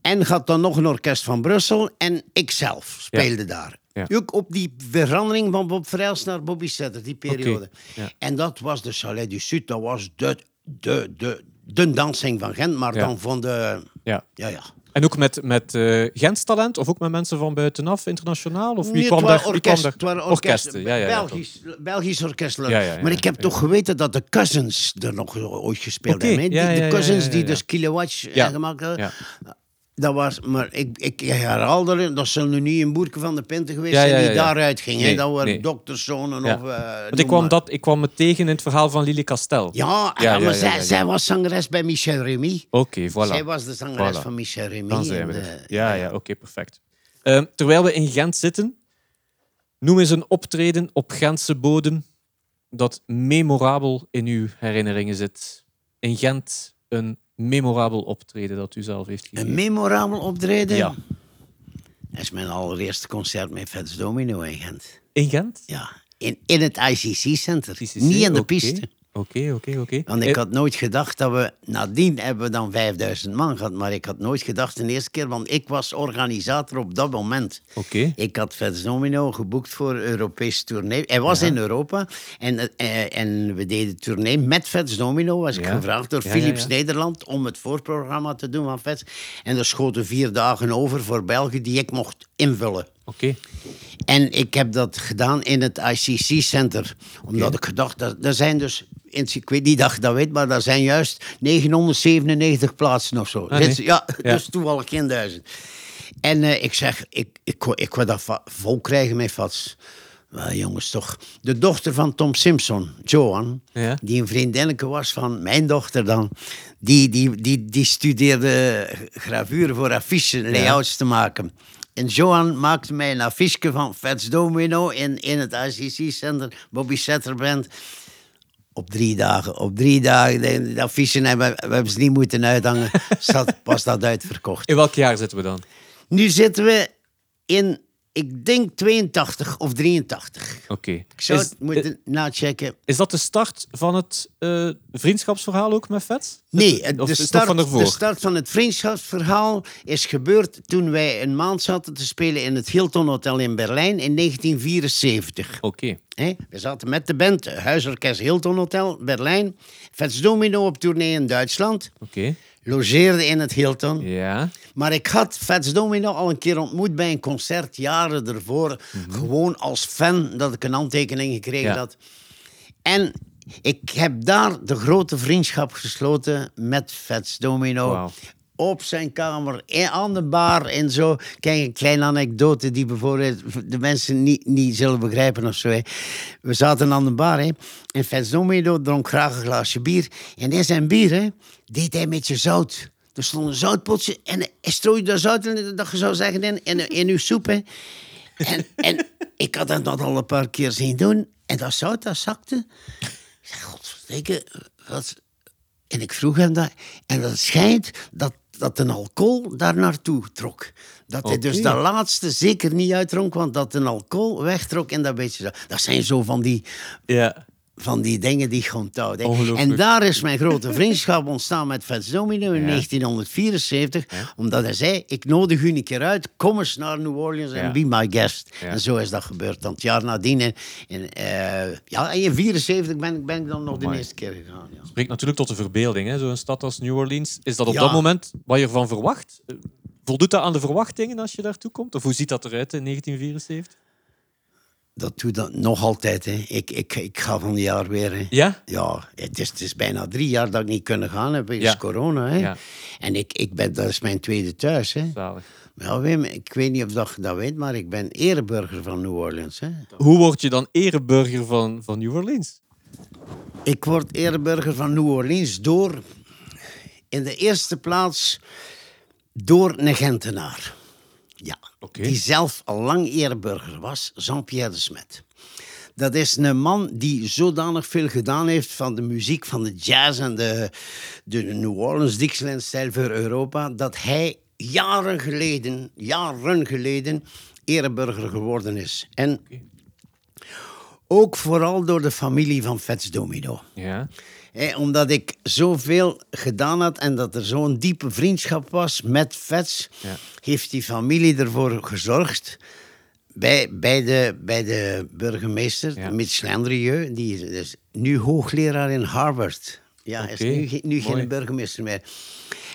En gaat dan nog een orkest van Brussel en ikzelf speelde daar. Ja. Ook op die verandering van Bob Vrijls naar Bobby Setter, die periode. Ja. En dat was de Chalet du Sud, dat was de, de, de, de dansing van Gent, maar Ja. dan van de... Ja. Ja, ja. En ook met, met Gents talent, of ook met mensen van buitenaf, internationaal? Of wie Nee, kwam daar? waren wie kwam orkest, daar? orkest, Orkesten, ja, ja, ja, Belgisch, Belgisch orkest. Ja, ja, ja, maar ik heb ja. toch geweten dat de Cousins er nog ooit gespeeld hebben. hè? Die- ja, ja, de ja, Cousins ja, ja, die ja. dus Kilowatch eh, Ja. gemaakt hadden. Dat was, maar ik, ik herhaal erin, dat zal nu niet een boerke van de Pinten geweest Ja, zijn die ja, ja. daaruit ging. Nee, dat waren nee. dokterszonen of... eh, Want ik kwam, maar. dat, ik kwam me tegen in het verhaal van Lili Castel. Ja, maar zij, zij was zangeres bij Michel Remy. Oké, voilà. Zij was de zangeres Voilà. van Michel Remy. Dan zijn we er. eh, Ja, ja, oké, perfect. Ehm, terwijl we in Gent zitten, noem eens een optreden op Gentse bodem dat memorabel in uw herinneringen zit. In Gent een memorabel optreden dat u zelf heeft Een gegeven. memorabel optreden. Ja. Dat is mijn allereerste concert met Vets Domino in Gent. In Gent? Ja, in, in het ICC-center. CCC, Niet in de piste. Oké, oké, oké. Want ik Eh, had nooit gedacht dat we... Nadien hebben we dan 5000 man gehad. Maar ik had nooit gedacht de eerste keer... Want ik was organisator op dat moment. Oké. Ik had Vets Domino geboekt voor een Europese tournee. Hij was in Europa. En, eh, en we deden tournee met Vets Domino. Was ik gevraagd door Ja, Philips. Nederland... om het voorprogramma te doen van Vets. En er schoten vier dagen over voor België... die ik mocht invullen. Oké. En ik heb dat gedaan in het ICC-center. Omdat ik gedacht, dat, er zijn dus, ik weet niet dat je dat weet, maar er zijn juist 997 plaatsen of zo. Ah, nee. Ja, Ja. dus toevallig geen duizend. En eh, ik zeg, ik, ik, ik wil dat vol krijgen met vats. Wel, jongens, toch. De dochter van Tom Simpson, Joan, Ja. die een vriendinnetje was van mijn dochter dan, die, die, die, die studeerde gravure voor affiches, layouts te maken. En Johan maakte mij een affiche van Fats Domino in, in het ICC-center, Bobby Setter Band. Op drie dagen, op drie dagen, de, de affiche hebben we hebben ze niet moeten uithangen, zat, was dat uitverkocht. In welk jaar zitten we dan? Nu zitten we in, ik denk 82 of 83. Oké. Ik zou Is, het moeten nachecken. is dat de start van het eh, vriendschapsverhaal ook met Vet? Nee, het- Of de start, van de start van het vriendschapsverhaal is gebeurd toen wij een maand zaten te spelen in het Hilton Hotel in Berlijn in 1974. Oké. We zaten met de band, huisorkest Hilton Hotel, Berlijn. Vets Domino op tournee in Duitsland. Oké. Logeerde in het Hilton. Ja. Maar ik had Vets Domino al een keer ontmoet bij een concert jaren ervoor. Gewoon als fan dat ik een handtekening gekregen Mhm. Ja. had. En ik heb daar de grote vriendschap gesloten met Fats Domino. Op zijn kamer, aan de bar en zo. Kijk, een kleine anekdote die bijvoorbeeld de mensen niet, niet zullen begrijpen of zo. Hè. We zaten aan de bar hè. en Fats Domino dronk graag een glaasje bier. En in zijn bier hè, deed hij met je zout. Er stond een zoutpotje en hij strooide dat zout in, dat je zou zeggen, in, in, uw soep. En, en ik had dat al een paar keer zien doen. En dat zout, dat zakte. Ik zeg, godverdikke, wat... En ik vroeg hem dat. En het schijnt dat, dat een alcohol daar naartoe trok. Dat hij dus dat laatste zeker niet uitdronk, want dat een alcohol wegtrok en dat beetje. Dat zijn zo van die, Ja. Van die dingen die hè. Ongelooflijk. En daar is mijn grote vriendschap ontstaan met Fats Domino in Ja. 1974. Omdat hij zei, ik nodig u een keer uit, kom eens naar New Orleans en Ja. be my guest. Ja. En zo is dat gebeurd. Dan het jaar nadien, in, in, eh, ja, in 74 ben, ik- ben ik dan nog de eerste keer gegaan. Ja. Spreekt natuurlijk tot de verbeelding, hè? zo'n stad als New Orleans. Is dat op Ja. dat moment wat je ervan verwacht? Eh, Voldoet dat aan de verwachtingen als je daartoe komt? Of hoe ziet dat eruit in 1974? Dat doe dat nog altijd. Hè. Ik, ik, ik ga van het jaar weer. Hè. Ja? Ja, het is, het is bijna drie jaar dat ik niet kunnen gaan heb. Is Ja. corona. Hè. Ja. En ik, ik ben, dat is mijn tweede thuis. Hè. Zalig. Ja, Wim, ik weet niet of dat je dat weet, maar ik ben ereburger van New Orleans. Hè. Hoe word je dan ereburger van, van New Orleans? Ik word ereburger van New Orleans door, in de eerste plaats, door een Gentenaar. Ja, die zelf al lang ereburger was, Jean-Pierre de Smet. Dat is een man die zodanig veel gedaan heeft van de muziek, van de jazz en de, de New Orleans Dixieland-stijl voor Europa, dat hij jaren geleden, jaren geleden, ereburger geworden is. En ook vooral door de familie van Fats Domino. Ja. Omdat ik zoveel gedaan had en dat er zo'n diepe vriendschap was met Vets, Ja. heeft die familie ervoor gezorgd. Bij, bij, de, bij de burgemeester, Ja. Mitch Landrieu, die is, is nu hoogleraar in Harvard. Ja, hij is nu, nu mooi. geen burgemeester meer.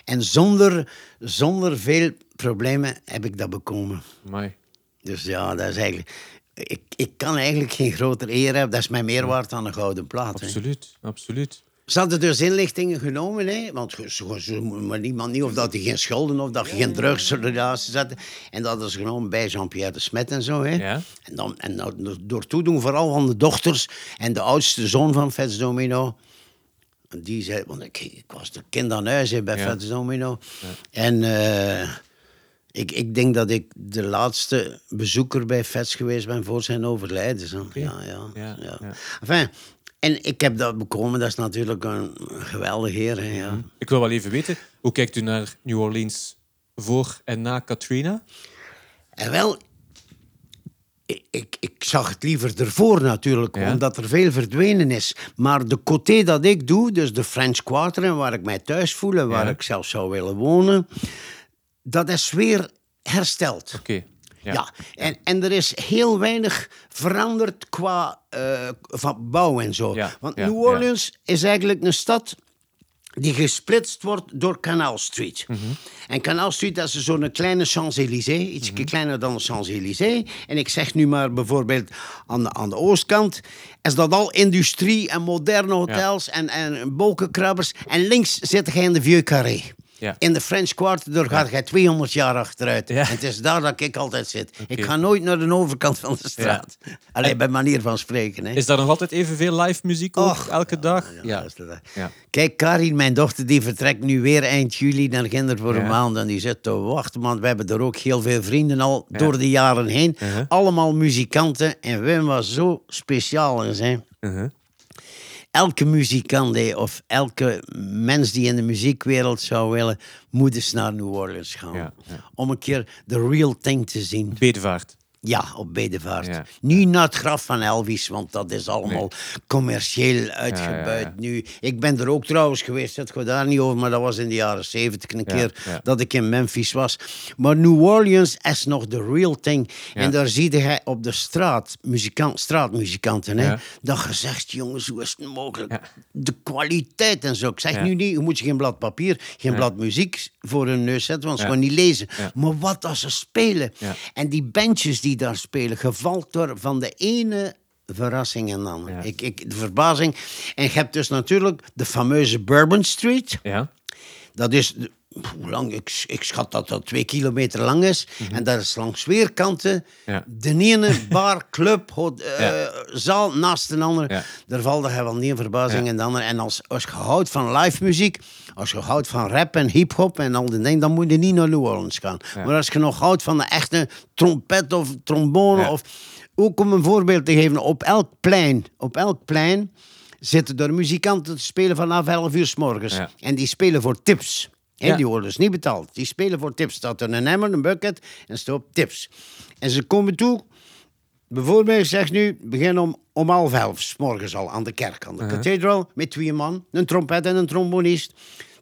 En zonder, zonder veel problemen heb ik dat bekomen. Amai. Dus ja, dat is eigenlijk... Ik, ik kan eigenlijk geen groter eer hebben. Dat is mij meer waard dan een gouden plaat. hè. Absoluut, absoluut. Ze hadden dus inlichtingen genomen, hè? want ze, maar niemand niet of dat hij geen schulden of dat je geen drugsrelaties had. En dat ze genomen bij Jean-Pierre de Smet en zo. Hè? Ja. En, dan, en dan, door toedoen vooral van de dochters en de oudste zoon van Fats Domino. Die zei, want ik, ik was de kind aan huis hè, bij Ja. Fats Domino. En eh, ik, ik denk dat ik de laatste bezoeker bij Fats geweest ben voor zijn overlijden. Zo. Ja, ja, Ja, ja. ja. Enfin, en ik heb dat bekomen, dat is natuurlijk een geweldig heer. Hè, ja. Ik wil wel even weten, hoe kijkt u naar New Orleans voor en na Katrina? En wel, ik, ik, ik zag het liever ervoor natuurlijk, Ja. omdat er veel verdwenen is. Maar de côté dat ik doe, dus de French Quarter, en waar ik mij thuis voel en waar Ja. ik zelf zou willen wonen, dat is weer hersteld. Oké. Ja, En, en er is heel weinig veranderd qua eh, van bouw en zo. Ja, Want ja, New Orleans is eigenlijk een stad die gesplitst wordt door Canal Street. Mhm. En Canal Street dat is zo'n kleine Champs-Élysées, iets Mhm. kleiner dan de Champs-Élysées. En ik zeg nu maar bijvoorbeeld aan de, aan de oostkant is dat al industrie en moderne hotels en, en bolkenkrabbers. En links zit je in de Vieux Carré. Ja. In de French Quarter daar gaat jij 200 jaar achteruit. En het is daar dat ik altijd zit. Ik ga nooit naar de overkant van de straat. Alleen bij manier van spreken. Hè. Is daar nog altijd evenveel live muziek ook, Och, elke dag? Ja. Kijk, Karin, mijn dochter, die vertrekt nu weer eind juli naar Ginder voor een maand. En die zit te wachten, want we hebben er ook heel veel vrienden al door de jaren heen. Uh-huh. Allemaal muzikanten. En Wim was zo speciaal in zijn. Elke muzikant of elke mens die in de muziekwereld zou willen, moet eens naar New Orleans gaan. Ja, ja. Om een keer de real thing te zien. Bedevaart. Ja, op Bedevaart. Ja. Niet naar het graf van Elvis, want dat is allemaal commercieel uitgebuit ja. nu. Ik ben er ook trouwens geweest, het gaat daar niet over, maar dat was in de jaren zeventig een keer dat ik in Memphis was. Maar New Orleans is nog de real thing. En daar zie je op de straat, muzikant, straatmuzikanten, hè, dat je zegt, jongens, hoe is het mogelijk? De kwaliteit en zo. Ik zeg nu niet, je moet geen blad papier, geen blad muziek voor hun neus zetten, want ze Ja. gaan niet lezen. Ja. Maar wat als ze spelen. Ja. En die bandjes die daar spelen, gevalt door van de ene verrassingen dan. Ja. Ik, ik, de verbazing. En je hebt dus natuurlijk de fameuze Bourbon Street. Ja. Dat is, hoe lang? Ik, ik schat dat dat twee kilometer lang is. En dat is langs weerkanten. Mhm. Ja. De ene bar, club, eh, Ja. zaal naast de andere. Ja. Daar valt er wel niet een verbazing in de andere. En als, als je houdt van live muziek, als je houdt van rap en hip-hop en al die dingen, dan moet je niet naar New Orleans gaan. Maar als je nog houdt van de echte trompet of trombone, of ook om een voorbeeld te geven, op elk plein, op elk plein zitten er muzikanten te spelen vanaf 11 uur s morgens. Ja. En die spelen voor tips. Ja. Die worden dus niet betaald. Die spelen voor tips. Staat er een emmer, een bucket en staat op tips. En ze komen toe. Bijvoorbeeld, zeg nu, begin om, om half elf, s morgens al aan de kerk, aan de cathedral, met twee man, een trompet en een trombonist.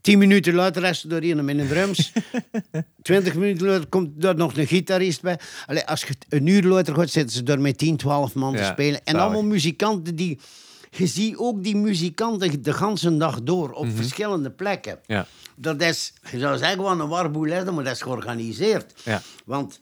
Tien minuten later is er hier met een drums. Twintig minuten later komt er nog een gitarist bij. Allee, als je een uur later gaat, zitten ze er met 10, 12 man te spelen. En zalig. allemaal muzikanten die... Je ziet ook die muzikanten de ganse dag door op verschillende plekken. Ja. Dat is, je zou zeggen, wel een warboel, maar dat is georganiseerd. Ja. Want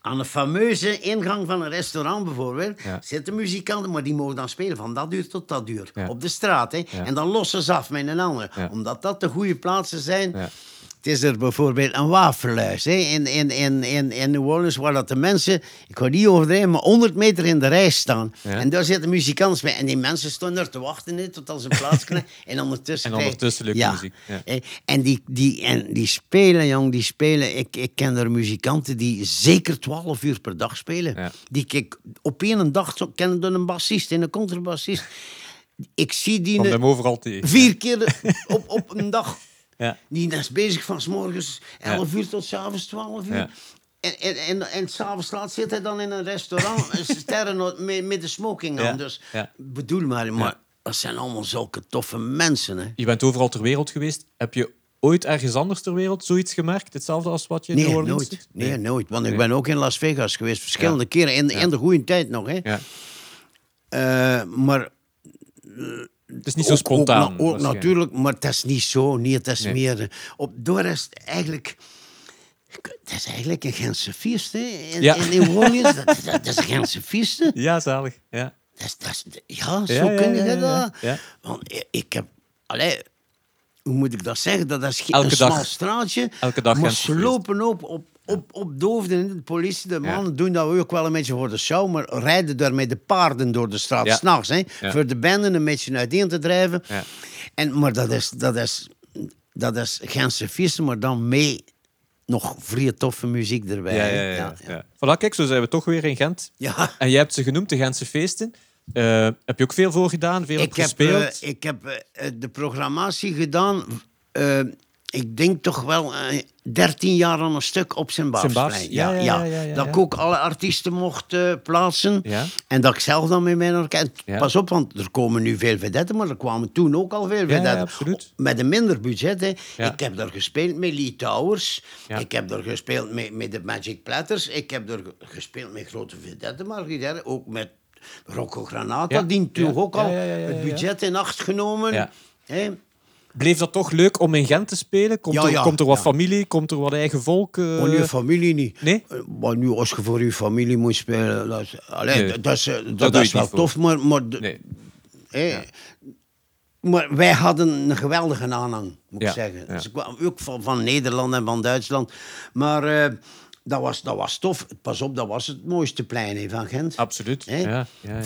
aan de fameuze ingang van een restaurant bijvoorbeeld Ja. zitten muzikanten, maar die mogen dan spelen van dat uur tot dat uur. Ja. Op de straat. Hè. En dan lossen ze af met een ander. Omdat dat de goede plaatsen zijn. Het is er bijvoorbeeld een wafelhuis hè, in, in, in, in, in New Orleans, waar dat de mensen, ik ga niet overdrijven, maar 100 meter in de rij staan. Ja. En daar zitten muzikanten bij. En die mensen staan er te wachten hè, tot als een plaats krijgen. En ondertussen, En ondertussen muziek, ja. hè. En die, die, en die spelen, jong, die spelen. Ik, ik ken er muzikanten die zeker 12 uur per dag spelen. Die ik op één dag zo- ken er een bassist en een contrabassist. Ik zie die Komt ne- hem overal tegen. vier keer op, op een dag. Ja. Die is bezig van 's morgens 11 uur tot 's avonds 12 uur. En, en, en, en s'avonds laat zit hij dan in een restaurant sterren met, met de smoking aan. Dus bedoel maar, maar dat zijn allemaal zulke toffe mensen. Hè. Je bent overal ter wereld geweest. Heb je ooit ergens anders ter wereld zoiets gemerkt? Hetzelfde als wat je in Nee, New Orleans nooit. doet? Nee, nooit. Want Nee. ik ben ook in Las Vegas geweest, verschillende Ja. keren. In, Ja. in de goede tijd nog. Hè. Ja. Eh, maar Het is niet zo ook- spontaan. Ook, na- ook natuurlijk, maar het is niet zo. Nee, het is Nee. meer... eh, Op, door is eigenlijk... Het is eigenlijk een Gentse feest, hè. In, Ja. in dat, dat, dat is een Gentse feest, hè. Ja, zalig. Ja. Dat is, dat is, ja, zo Ja, kun je ja, dat. Want ik, ik heb... Allee, hoe moet ik dat zeggen? Dat is geen Elke een dag- smal straatje. elke dag Maar ze lopen op, op, op, op doofden. De politie, de mannen doen dat ook wel een beetje voor de show. Maar rijden daar met de paarden door de straat, Ja. s'nachts. hè Ja. Voor de benden een beetje uiteen te drijven. Ja. En, maar dat is, dat is, dat is Gentse feesten, maar dan mee nog vrij toffe muziek erbij. Ja, ja. Voilà, kijk, zo zijn we toch weer in Gent. Ja. En jij hebt ze genoemd, de Gentse feesten. Eh, heb je ook veel voor gedaan? Veel op Ik heb, gespeeld? eh, ik heb eh, de programmatie gedaan. Eh, ik denk toch wel eh 13 jaar aan een stuk op zijn. Bars, ja, ja, dat ik ook alle artiesten mocht eh, plaatsen. Ja. En dat ik zelf dan met mijn orkest... Pas op, want er komen nu veel vedetten, maar er kwamen toen ook al veel vedetten. Met een minder budget. Hè. Ik heb daar gespeeld met Lee Towers. Ik heb daar gespeeld met, met de Magic Platters. Ik heb daar ge- gespeeld met grote vedetten, maar ook met Rocco Granata. Die toen ook al het budget in acht genomen. Ja. Hè. Bleef dat toch leuk om in Gent te spelen? Komt, Ja, er, ja, komt er wat ja. familie? Komt er wat eigen volk? eh? Maar je familie niet. Nee? Eh, Maar nu, als je voor je familie moet spelen, dat is, allee, Nee. dat is, eh, dat, is wel tof, maar, maar, Nee. maar wij hadden een geweldige aanhang, moet Ja, ik zeggen. ja. Ze kwamen ook van, van Nederland en van Duitsland. Maar eh, dat, was, dat was tof. Pas op, dat was het mooiste plein van Gent. Absoluut. Ja, ja, ja,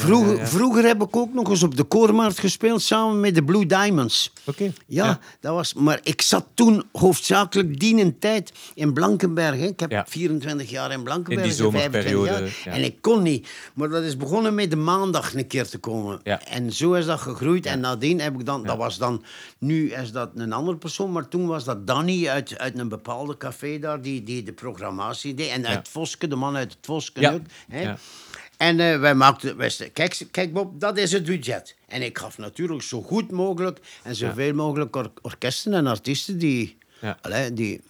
vroeger, heb ik ook nog eens op de Koormarkt gespeeld samen met de Blue Diamonds. Oké. Ja, Ja. dat was. Maar ik zat toen hoofdzakelijk die een tijd in Blankenberg. Ik heb Ja. 24 jaar in Blankenberg. In die en 25 zomerperiode. En ik kon niet. Maar dat is begonnen met de maandag een keer te komen. Ja. En zo is dat gegroeid. En nadien heb ik dan, dat was dan, nu is dat een andere persoon, maar toen was dat Danny uit, uit een bepaalde café daar, die, die de programmatie En uit Voske, de man uit het Voske ook. Hè. En eh, wij maakten, wij kijk, kijk Bob, dat is het budget. En ik gaf natuurlijk zo goed mogelijk en zoveel mogelijk or- orkesten en artiesten die, Ja. allee, die,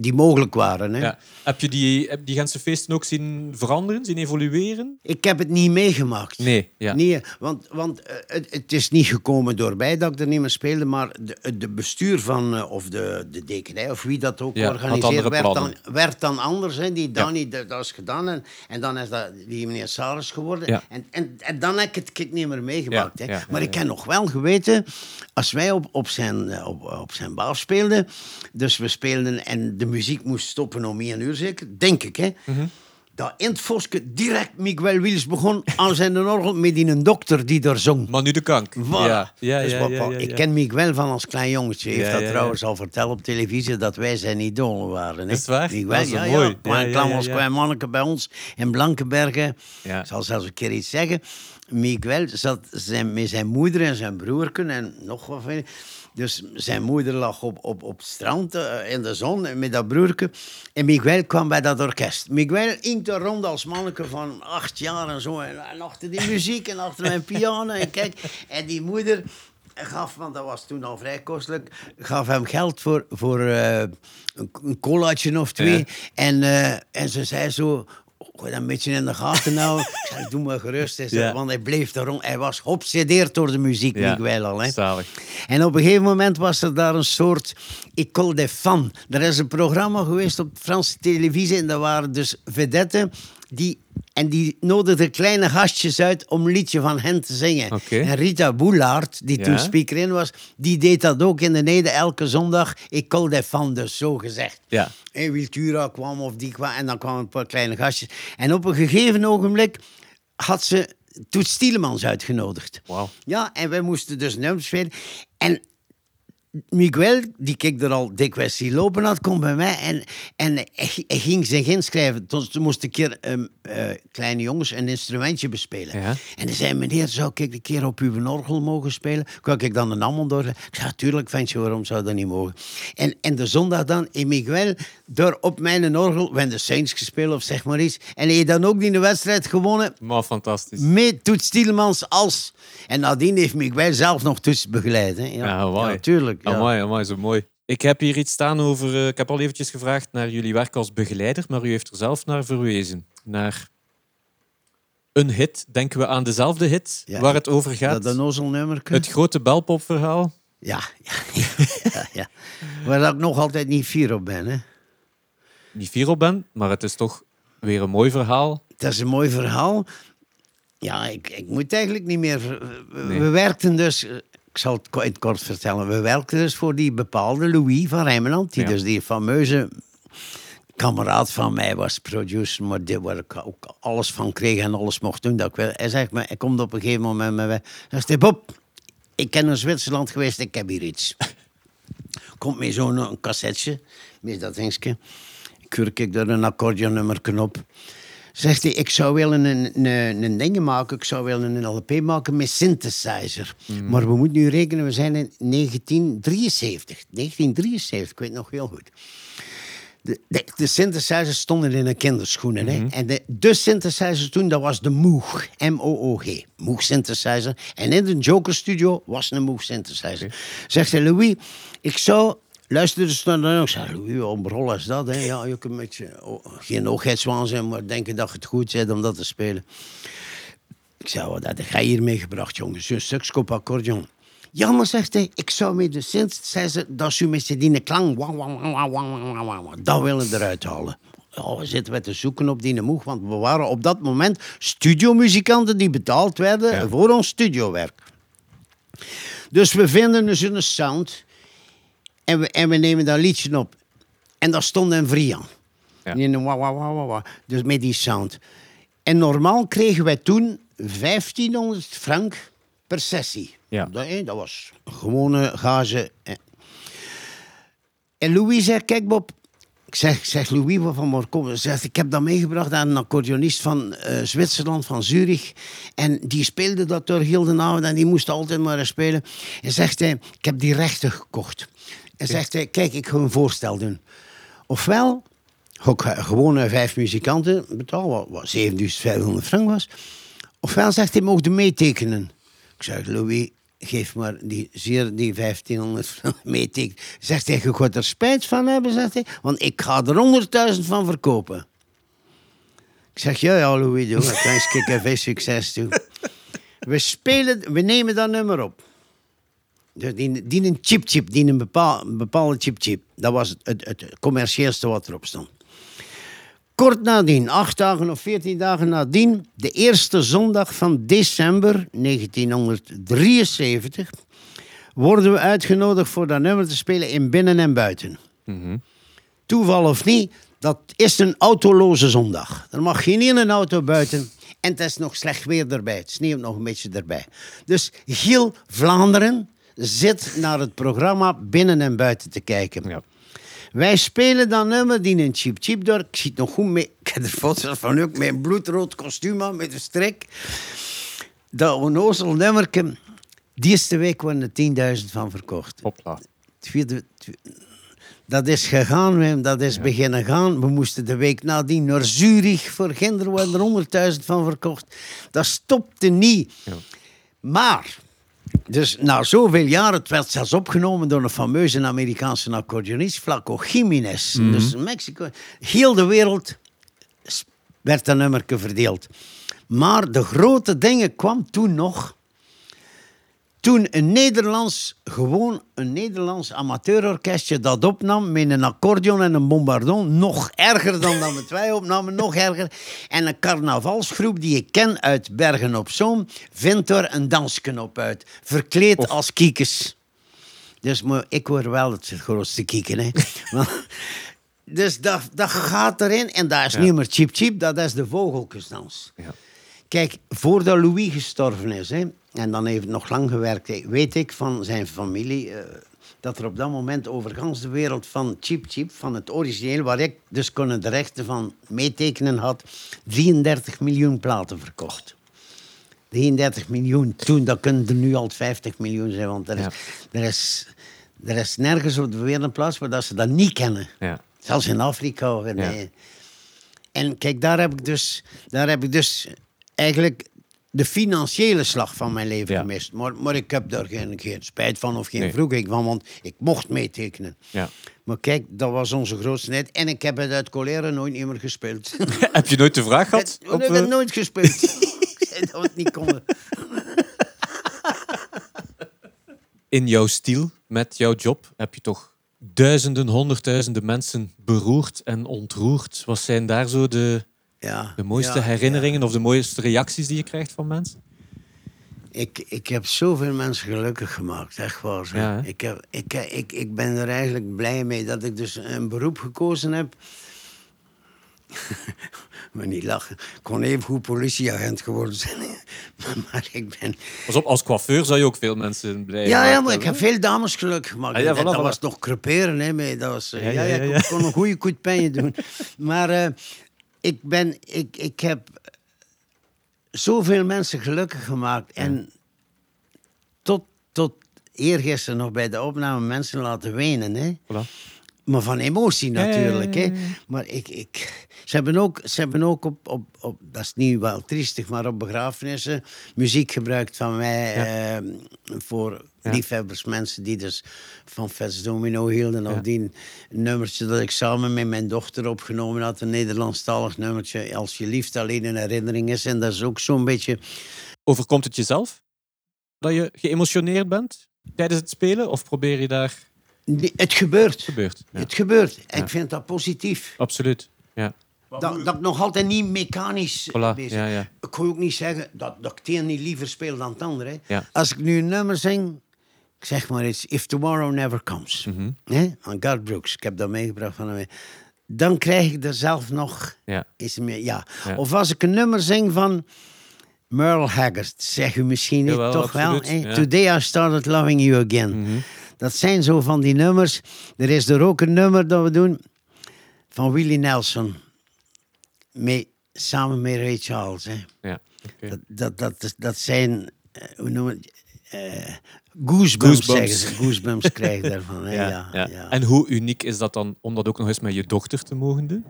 die mogelijk waren. Hè. Ja. Heb je die, heb die Gentse feesten ook zien veranderen, zien evolueren? Ik heb het niet meegemaakt. Nee, ja. Nee, want, want eh, het, het is niet gekomen door mij dat ik er niet meer speelde, maar de, de bestuur van, eh, of de, de dekenij, of wie dat ook Ja, organiseert, werd dan, werd dan anders. Hè. Die Danny, dat, dat is gedaan. En, en dan is dat die meneer Saris geworden. Ja. En, en, en dan heb ik het ik niet meer meegemaakt. Hè. maar ik heb nog wel geweten, als wij op, op, zijn, eh, op, op zijn baas speelden, dus we speelden en de muziek moest stoppen om één uur zeker, denk ik. Hè. Mhm. Dat in het Voske direct Miguel Wills begon aan zijn orgel met die een dokter die daar zong. Manu de Kank. Voilà. Ja, ja, Dus ja, Ik ken Miguel van als klein jongetje. Hij heeft dat trouwens al verteld op televisie dat wij zijn idolen waren. Hè? Is het waar? Miguel, Dat is ja, mooi. Ja, ja, klein als klein manneke bij ons in Blankenbergen. Ik zal zelfs een keer iets zeggen. Miguel zat zijn, met zijn moeder en zijn broerken en nog wat. Dus zijn moeder lag op, op, op het strand eh, in de zon met dat broerke. En Miguel kwam bij dat orkest. Miguel er rond als manneke van acht jaar en zo. En, en achter die muziek en achter mijn piano. En kijk, en die moeder gaf, want dat was toen al vrij kostelijk, gaf hem geld voor, voor eh, een, een colaatje of twee. Ja. En, eh, en ze zei zo... Gooi dat een beetje in de gaten nou. Ik zei, doe maar gerust. Ja. Want hij bleef daarom. Hij was geobsedeerd door de muziek, Ja, Miguel al. Hè. zalig. En op een gegeven moment was er daar een soort École des Fans. Er is een programma geweest op Franse televisie en daar waren dus vedetten die... En die nodigden kleine gastjes uit om een liedje van hen te zingen. En Rita Boulaert, die Ja. toen speaker in was, die deed dat ook in de Neder elke zondag. École des Fans, dus zo gezegd. Ja. En Wiltura kwam of die kwam en dan kwamen een paar kleine gastjes. En op een gegeven ogenblik had ze Toets Stielemans uitgenodigd. Ja, en wij moesten dus nummers spelen. En Miguel, die ik er al dikwijls zien lopen had, komt bij mij en, en hij, hij ging zich inschrijven. Toen toen moest een keer een kleine jongens een instrumentje bespelen. Ja. En hij zei, meneer, zou ik een keer op uw orgel mogen spelen? Kan ik dan een allemaal door? Ik zei, natuurlijk, ventje, waarom zou dat niet mogen? En, en de zondag dan, in Miguel, door op mijn orgel, when de Saints gespeeld of zeg maar iets. En hij heeft dan ook die de wedstrijd gewonnen Maar fantastisch. met Toets Stielemans als. En nadien heeft Miguel zelf nog Toets begeleid. Hè? Ja, Ja, mooi. ja, tuurlijk. Ja. Amai, amai, zo mooi. Ik heb hier iets staan over... eh, ik heb al eventjes gevraagd naar jullie werk als begeleider, maar u heeft er zelf naar verwezen. Naar een hit. Denken we aan dezelfde hit Ja. waar het over gaat? Dat een nozelnummerke. Het grote belpopverhaal. Ja, ja, ja, ja. Waar dat ik nog altijd niet fier op ben. Hè? Niet fier op ben, maar het is toch weer een mooi verhaal. Dat is een mooi verhaal. Ja, ik, ik moet eigenlijk niet meer... We, Nee. werkten dus... Ik zal het in het kort vertellen. We werkten dus voor die bepaalde Louis van Rijmenland. Die Ja. dus die fameuze kameraad van mij was, producer. Maar die, waar ik ook alles van kreeg en alles mocht doen. Dat ik wil. Hij zegt me, hij komt op een gegeven moment met mij. Hij zegt, Bob, ik ben in Zwitserland geweest. Ik heb hier iets. Komt met zo'n een cassetje. Met dat dingetje. Kurk ik daar een accordeonnummer op. Zegt hij, ik zou willen een, een, een ding maken, ik zou willen een LP maken met synthesizer. Maar we moeten nu rekenen, we zijn in 1973. 1973, ik weet nog heel goed. De, de, de synthesizers stonden in een kinderschoenen. hè. En de, de synthesizer toen, dat was de Moog. M-O-O-G. Moog synthesizer. En in de Joker Studio was een Moog synthesizer. Zegt hij, Louis, ik zou... Luisterde naar dan ook. Hoe omrol is dat? Hè? Ja, je kunt een beetje oh, geen oogheidswaan zijn, maar denken dat het goed bent om dat te spelen. Ik zei, wat heb jij hier meegebracht, jongens? Zo'n stukskop accordeon. Ja, zegt hij, ik zou met de sinds zei ze, dat is met die klank. Wang, Dat willen we eruit halen. Ja, we zitten we te zoeken op die moeg, want we waren op dat moment studio muzikanten die betaald werden voor ons studiowerk. Dus we vinden dus een sound en we, en we nemen dat liedje op. En daar stond een Vrian. Ja. In een wa, wa, wa, wa, wa. Dus met die sound. En normaal kregen wij toen 1500 frank per sessie. Ja. Dat, dat was gewone gage. hè. En Louis zegt, kijk Bob, ik zeg, zeg Louis wat van Marco, hij zegt, ik heb dat meegebracht aan een accordeonist van eh, Zwitserland, van Zurich. En die speelde dat door heel de avond en die moest altijd maar spelen. En zegt hij, ik heb die rechten gekocht. En zegt hij, kijk, ik ga een voorstel doen. Ofwel, ik eh, gewoon eh, vijf muzikanten betalen, wat, wat 7500 frank was. Ofwel zegt hij, mocht je meetekenen. Ik zeg, Louis, geef maar die, zeer die 1500 meetekenen. Zegt hij, je gaat er spijt van hebben, zegt hij, want ik ga er 100.000 van verkopen. Ik zeg, ja, ja, Louis, doe. Ik wens ik even succes toe. We spelen, we nemen dat nummer op. Dus die, die een chip chip, die een bepaal, een bepaalde chip chip. Dat was het, het, het commercieelste wat erop stond. Kort nadien, acht dagen of veertien dagen nadien, de eerste zondag van december 1973, worden we uitgenodigd voor dat nummer te spelen in binnen en buiten. Toeval of niet, dat is een autoloze zondag. Er mag geen ene auto buiten en het is nog slecht weer erbij. Het sneeuwt nog een beetje erbij. Dus heel Vlaanderen zit naar het programma binnen en buiten te kijken. Ja. Wij spelen dan nummer die een cheap cheap door. Ik zie het nog goed mee. Ik heb er foto's van ook met een bloedrood kostuum aan, met een strik. Dat onnozel nummerke. Die eerste week worden er 10.000 van verkocht. Hopla. Dat is gegaan, Wim, dat is beginnen gaan. We moesten de week nadien naar Zurich. Voor Ginder werden er 100.000 van verkocht. Dat stopte niet. Ja. Maar, dus na zoveel jaren, het werd zelfs opgenomen door een fameuze Amerikaanse accordeonist, Flaco Jiménez. Dus in Mexico, heel de wereld werd dat nummerke verdeeld. Maar de grote dingen kwam toen nog. Toen een Nederlands, gewoon een Nederlands amateurorkestje dat opnam met een accordeon en een bombardon, nog erger dan dat met wij opnamen, nog erger. En een carnavalsgroep die ik ken uit Bergen op Zoom, vindt er een dansknop uit, verkleed als kiekes. Dus maar ik hoor wel het grootste kieken, hè. Dus dat, dat gaat erin en dat is niet meer cheap cheap, dat is de vogelkensdans. Ja. Kijk, voordat Louis gestorven is, hè, en dan heeft nog lang gewerkt, weet ik van zijn familie eh, dat er op dat moment over de wereld van Cheap Cheap, van het origineel, waar ik dus kon de rechten van meetekenen had, 33 miljoen platen verkocht. 33 miljoen toen, dat kunnen er nu al 50 miljoen zijn, want er is, Ja. er is, er is nergens op de wereld een plaats waar dat ze dat niet kennen. Ja. Zelfs in Afrika. of in, Ja. En kijk, daar heb ik dus, daar heb ik dus eigenlijk de financiële slag van mijn leven Ja. gemist. Maar, maar ik heb daar geen, geen spijt van of geen Nee. vroeging van, want ik mocht meetekenen. Ja. Maar kijk, dat was onze grootste net. En ik heb het uit colère nooit meer gespeeld. Heb je nooit de vraag gehad? ik heb het eh, nooit gespeeld. ik zei dat we het niet konden. in jouw stiel, met jouw job, heb je toch duizenden, honderdduizenden mensen beroerd en ontroerd. Wat zijn daar zo de, Ja, de mooiste ja, herinneringen of de mooiste reacties die je krijgt van mensen? Ik, ik heb zoveel mensen gelukkig gemaakt, echt waar. Ja, ik, heb, ik, ik, ik ben er eigenlijk blij mee dat ik dus een beroep gekozen heb. maar niet lachen. Ik kon even goed politieagent geworden zijn. maar, maar ik ben... Pas op, als coiffeur zou je ook veel mensen blij Ja, ja, maar ik heb veel dames gelukkig gemaakt. Ah, ja, voilà, dat voilà. was nog creperen, hè. Dat was, eh, Ja, ja, ja, ik ja. kon een goede koetpijnen doen. Maar eh, ik, ben, ik, ik heb zoveel mensen gelukkig gemaakt. En tot, tot eergisteren nog bij de opname mensen laten wenen. Hè. Voilà. Maar van emotie natuurlijk. Hè. Maar ik, ik, ze hebben ook, ze hebben ook op, op, op, dat is nu wel triestig, maar op begrafenissen muziek gebruikt van mij eh, voor Ja. liefhebbers, mensen die dus van Fats Domino hielden. Ja. Of die een nummertje dat ik samen met mijn dochter opgenomen had, een Nederlandstalig nummertje, Als je liefde alleen een herinnering is. En dat is ook zo'n beetje... Overkomt het jezelf? Dat je geëmotioneerd bent tijdens het spelen? Of probeer je daar... Nee, Het gebeurt. gebeurt? Ja. Het gebeurt. En Ja. ik vind dat positief. Absoluut. Ja. Dat, dat ik nog altijd niet mechanisch Voilà. bezig Ja, ja. Ik kan ook niet zeggen dat, dat ik het een niet liever speel dan het andere. Als ik nu een nummer zing, ik zeg maar iets, If Tomorrow Never Comes, Mhm. hè, van Garth Brooks, ik heb dat meegebracht van hem. Dan krijg ik er zelf nog Ja. iets meer, ja. Ja. Of als ik een nummer zing van Merle Haggard, zeg u misschien niet, Jawel, toch absoluut, wel. Mhm. Today I started loving you again. Dat zijn zo van die nummers. Er is er ook een nummer dat we doen van Willie Nelson. Mee, samen met Ray Charles. Hè. Ja. Dat, dat, dat, zijn, eh, hoe noemen we het? Eh, goosebumps, Goosebumps. zeggen ze. Goosebumps krijg je daarvan. Hè. Ja, Ja, ja, ja. En hoe uniek is dat dan om dat ook nog eens met je dochter te mogen doen?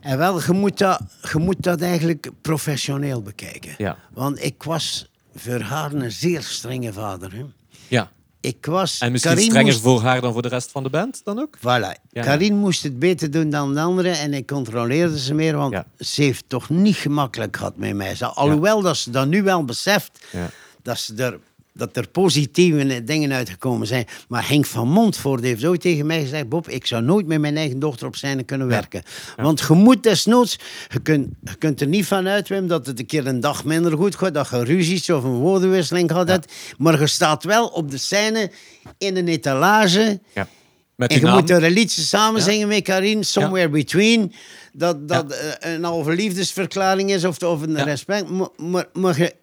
En wel, je moet, dat, je moet dat eigenlijk professioneel bekijken. Ja. Want ik was voor haar een zeer strenge vader. Hè. Ja. Ik was... En misschien Karin strenger moest- voor haar dan voor de rest van de band dan ook? Voilà. Ja. Karin moest het beter doen dan de anderen en ik controleerde ze meer, want Ja. ze heeft toch niet gemakkelijk gehad met mij. Alhoewel dat ze dat nu wel beseft, dat, ze er, dat er positieve dingen uitgekomen zijn. Maar Henk van Montvoort heeft ooit tegen mij gezegd, Bob, ik zou nooit met mijn eigen dochter op scène kunnen werken. Want je moet desnoods, je kunt, je kunt er niet van uit, Wim, dat het een keer een dag minder goed gaat, dat je ruzies of een woordenwisseling gehad hebt. Maar je staat wel op de scène in een etalage... Ja. Met En je naam? moet er een liedje samen Ja. zingen met Karin, Somewhere Between. Dat, dat Ja. eh, een halve liefdesverklaring is of, of een Ja. respect. Maar, maar, maar, je-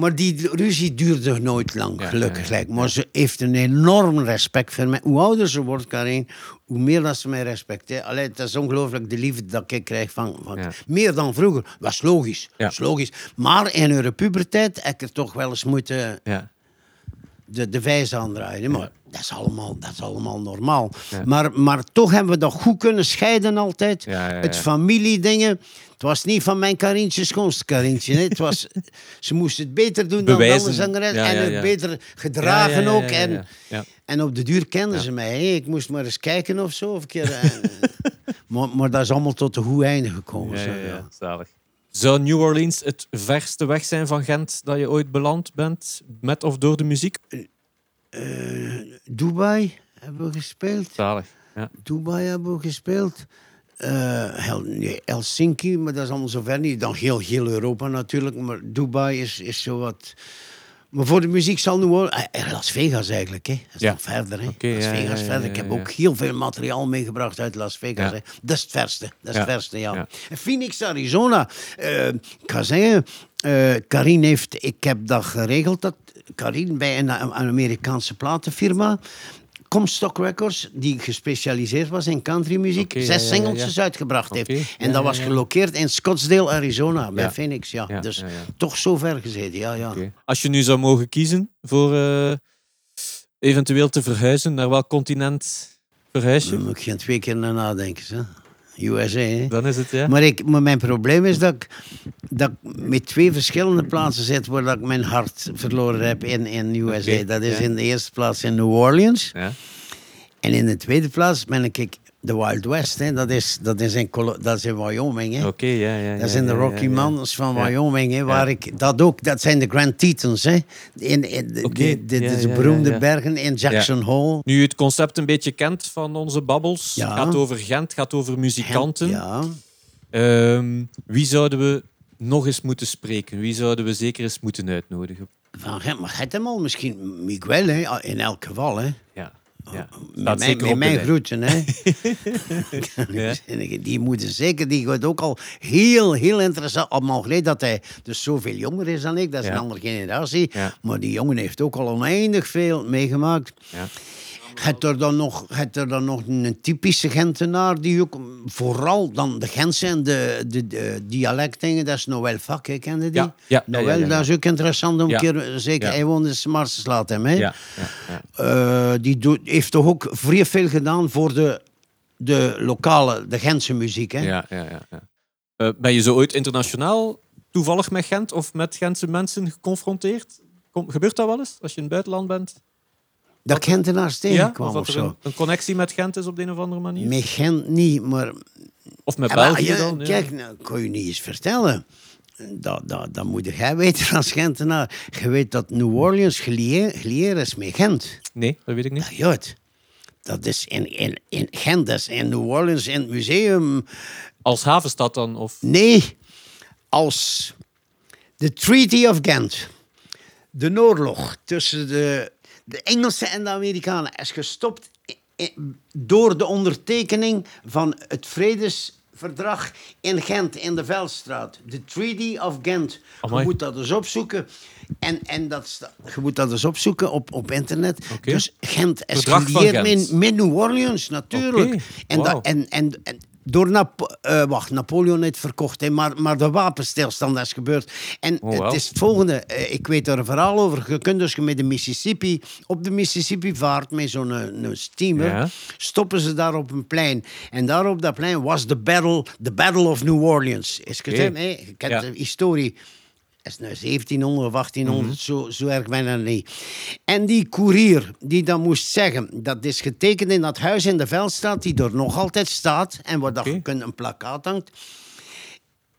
maar die ruzie duurde nooit lang, gelukkig. ja, ja. lijkt. Maar ze heeft een enorm respect voor mij. Hoe ouder ze wordt, Karin, hoe meer dat ze mij respecteert. Allee, het is ongelooflijk de liefde dat ik krijg van... van. Meer dan vroeger. Dat is logisch. Ja. Dat is logisch. Maar in haar puberteit heb ik er toch wel eens moeten Ja. De, de vijs aandraaien. Maar dat, is allemaal, dat is allemaal normaal. Maar, maar toch hebben we dat goed kunnen scheiden altijd. Het familiedingen. Het was niet van mijn Karintje schoonste Karintje. Het was, ze moest het beter doen dan de andere zangeres. En het beter gedragen ook. En, en op de duur kenden ze mij. Ik moest maar eens kijken of zo. Of keer, eh, maar, maar dat is allemaal tot de goede einde gekomen. Ja, zo, ja, ja. ja, zalig. Zou New Orleans het verste weg zijn van Gent dat je ooit beland bent, met of door de muziek? Dubai hebben we gespeeld. Zalig. Ja. Dubai hebben we gespeeld. Eh, Hel- nee, Helsinki, maar dat is allemaal zo ver niet. Dan heel, heel Europa natuurlijk, maar Dubai is, is zo wat... Maar voor de muziek zal nu wel... eh, Las Vegas eigenlijk, hè. Dat is Ja. nog verder, hè. Las Vegas ja, verder. Ik heb ook heel veel materiaal meegebracht uit Las Vegas, hè. Dat is het verste. Dat is het verste, ja. Ja. En Phoenix, Arizona. Eh, ik ga zeggen, eh Karin heeft... Ik heb dat geregeld, dat Karin bij een, een Amerikaanse platenfirma... Comstock Records, die gespecialiseerd was in countrymuziek, ja, zes ja, ja, singeltjes ja. uitgebracht heeft. En dat was gelokeerd in Scottsdale, Arizona, bij. Phoenix. Ja. Dus toch zo ver gezeten, ja, ja. Als je nu zou mogen kiezen voor eh, eventueel te verhuizen, naar welk continent verhuis je? Dan moet ik geen twee keer naar nadenken. Hè. USA. Dan is het, ja. Maar, ik, maar mijn probleem is dat ik, dat ik met twee verschillende plaatsen zit waar dat ik mijn hart verloren heb in, in USA. Dat is ja. in de eerste plaats in New Orleans. ja. En in de tweede plaats ben ik de Wild West. Hè. Dat, is, dat, is in dat is in Wyoming. Hè. Oké, ja, ja. Dat in de Rocky. Mountains van. Wyoming, hè, waar ik dat ook, dat zijn de Grand Tetons, hè? In, in de, de, de, beroemde bergen in Jackson Hole. Nu je het concept een beetje kent van onze babbels, gaat over Gent, gaat over muzikanten. Ja. Ehm, wie zouden we nog eens moeten spreken? Wie zouden we zeker eens moeten uitnodigen? Van Gent, maar het hem al misschien Miguel, hè? in elk geval. Hè? Ja, ja. Met mijn, met op mijn groeten. Hè? Die moeten zeker, die gaat ook al heel, heel interessant. Allemaal geleden dat hij dus zoveel jonger is dan ik, dat is Ja. een andere generatie. Ja. Maar die jongen heeft ook al oneindig veel meegemaakt. Ja. Het er dan nog, het er dan nog een typische Gentenaar die ook vooral dan de Gentse en de, de, de dat is Noël Vak, hè, kende die? Ja, ja, Noël, ja, dat is ook interessant om een keer, zeker, hij woonde in Smartslaat hem, hè? Ja. Eh, die doet, heeft toch ook vrij veel gedaan voor de, de lokale, de Gentse muziek, hè? ja, ja, ja. Eh, ben je zo ooit internationaal toevallig met Gent of met Gentse mensen geconfronteerd? Kom, gebeurt dat wel eens als je in het buitenland bent? Dat Gentenaars Ja? tegenkwam Of zo. een, een connectie met Gent is op de een of andere manier? Met Gent niet, maar... Of met België ja, dan? Ja. Kijk, nou, ik kan je niet eens vertellen. Dat, dat, dat moet jij weten als Gentenaar. Je weet dat New Orleans gelieerd is met Gent. Nee, dat weet ik niet. Ja. Dat is in, in, in Gent, dat is in New Orleans in het museum. Als havenstad dan? Of... Nee, als de Treaty of Ghent. De oorlog tussen de, de Engelsen en de Amerikanen is gestopt door de ondertekening van het vredesverdrag in Gent, in de Veldstraat. De Treaty of Ghent. Je moet dat eens opzoeken. En, en dat, je moet dat eens opzoeken op, op internet. Dus Gent is gelieerd met, met New Orleans, natuurlijk. Oké, En, dat- wauw. en, en, en door Napo eh, wacht, Napoleon heeft verkocht, hè, maar, maar de wapenstilstand is gebeurd. En Oh, het is het volgende. eh, ik weet er een verhaal over. Je kunt dus met de Mississippi, op de Mississippi vaart met zo'n eh, een steamer, stoppen ze daar op een plein. En daar op dat plein was de battle, the battle of New Orleans. Is gezegd, Oké. hè? Je kent Ja. de historie. Is nu 1700 of 1800, Mhm. zo, zo erg bijna niet. En die koerier die dat moest zeggen, dat is getekend in dat huis in de Veldstraat, die er nog altijd staat en waar dat je een plakkaat hangt,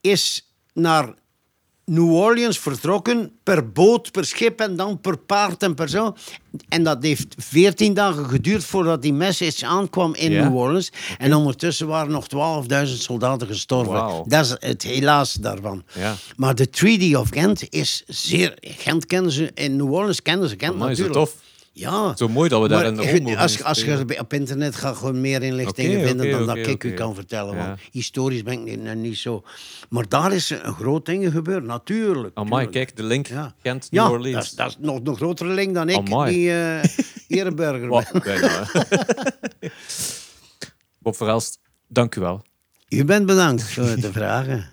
is naar New Orleans vertrokken per boot, per schip en dan per paard en per zo. En dat heeft 14 dagen geduurd voordat die message aankwam in. New Orleans. En ondertussen waren nog 12.000 soldaten gestorven. Dat is het helaas daarvan. Ja. Maar de Treaty of Gent is zeer... Gent kennen ze, in New Orleans kennen ze Gent Amai, natuurlijk. tof. Ja. Zo mooi dat we daar Maar in de je- rond mogen als, als je op internet gaat gewoon meer inlichtingen vinden dan dat ik u kan vertellen. Ja. Want historisch ben ik niet, niet zo. Maar daar is een groot ding gebeurd, natuurlijk. Amai, tuurlijk. kijk, de link Ja. Gent, New Ja, Orleans. dat is, dat is nog een grotere link dan ik, Amai. die Ereburger Wa- ben. bijna. Bob Verhelst, dank u wel. U bent bedankt voor de vragen.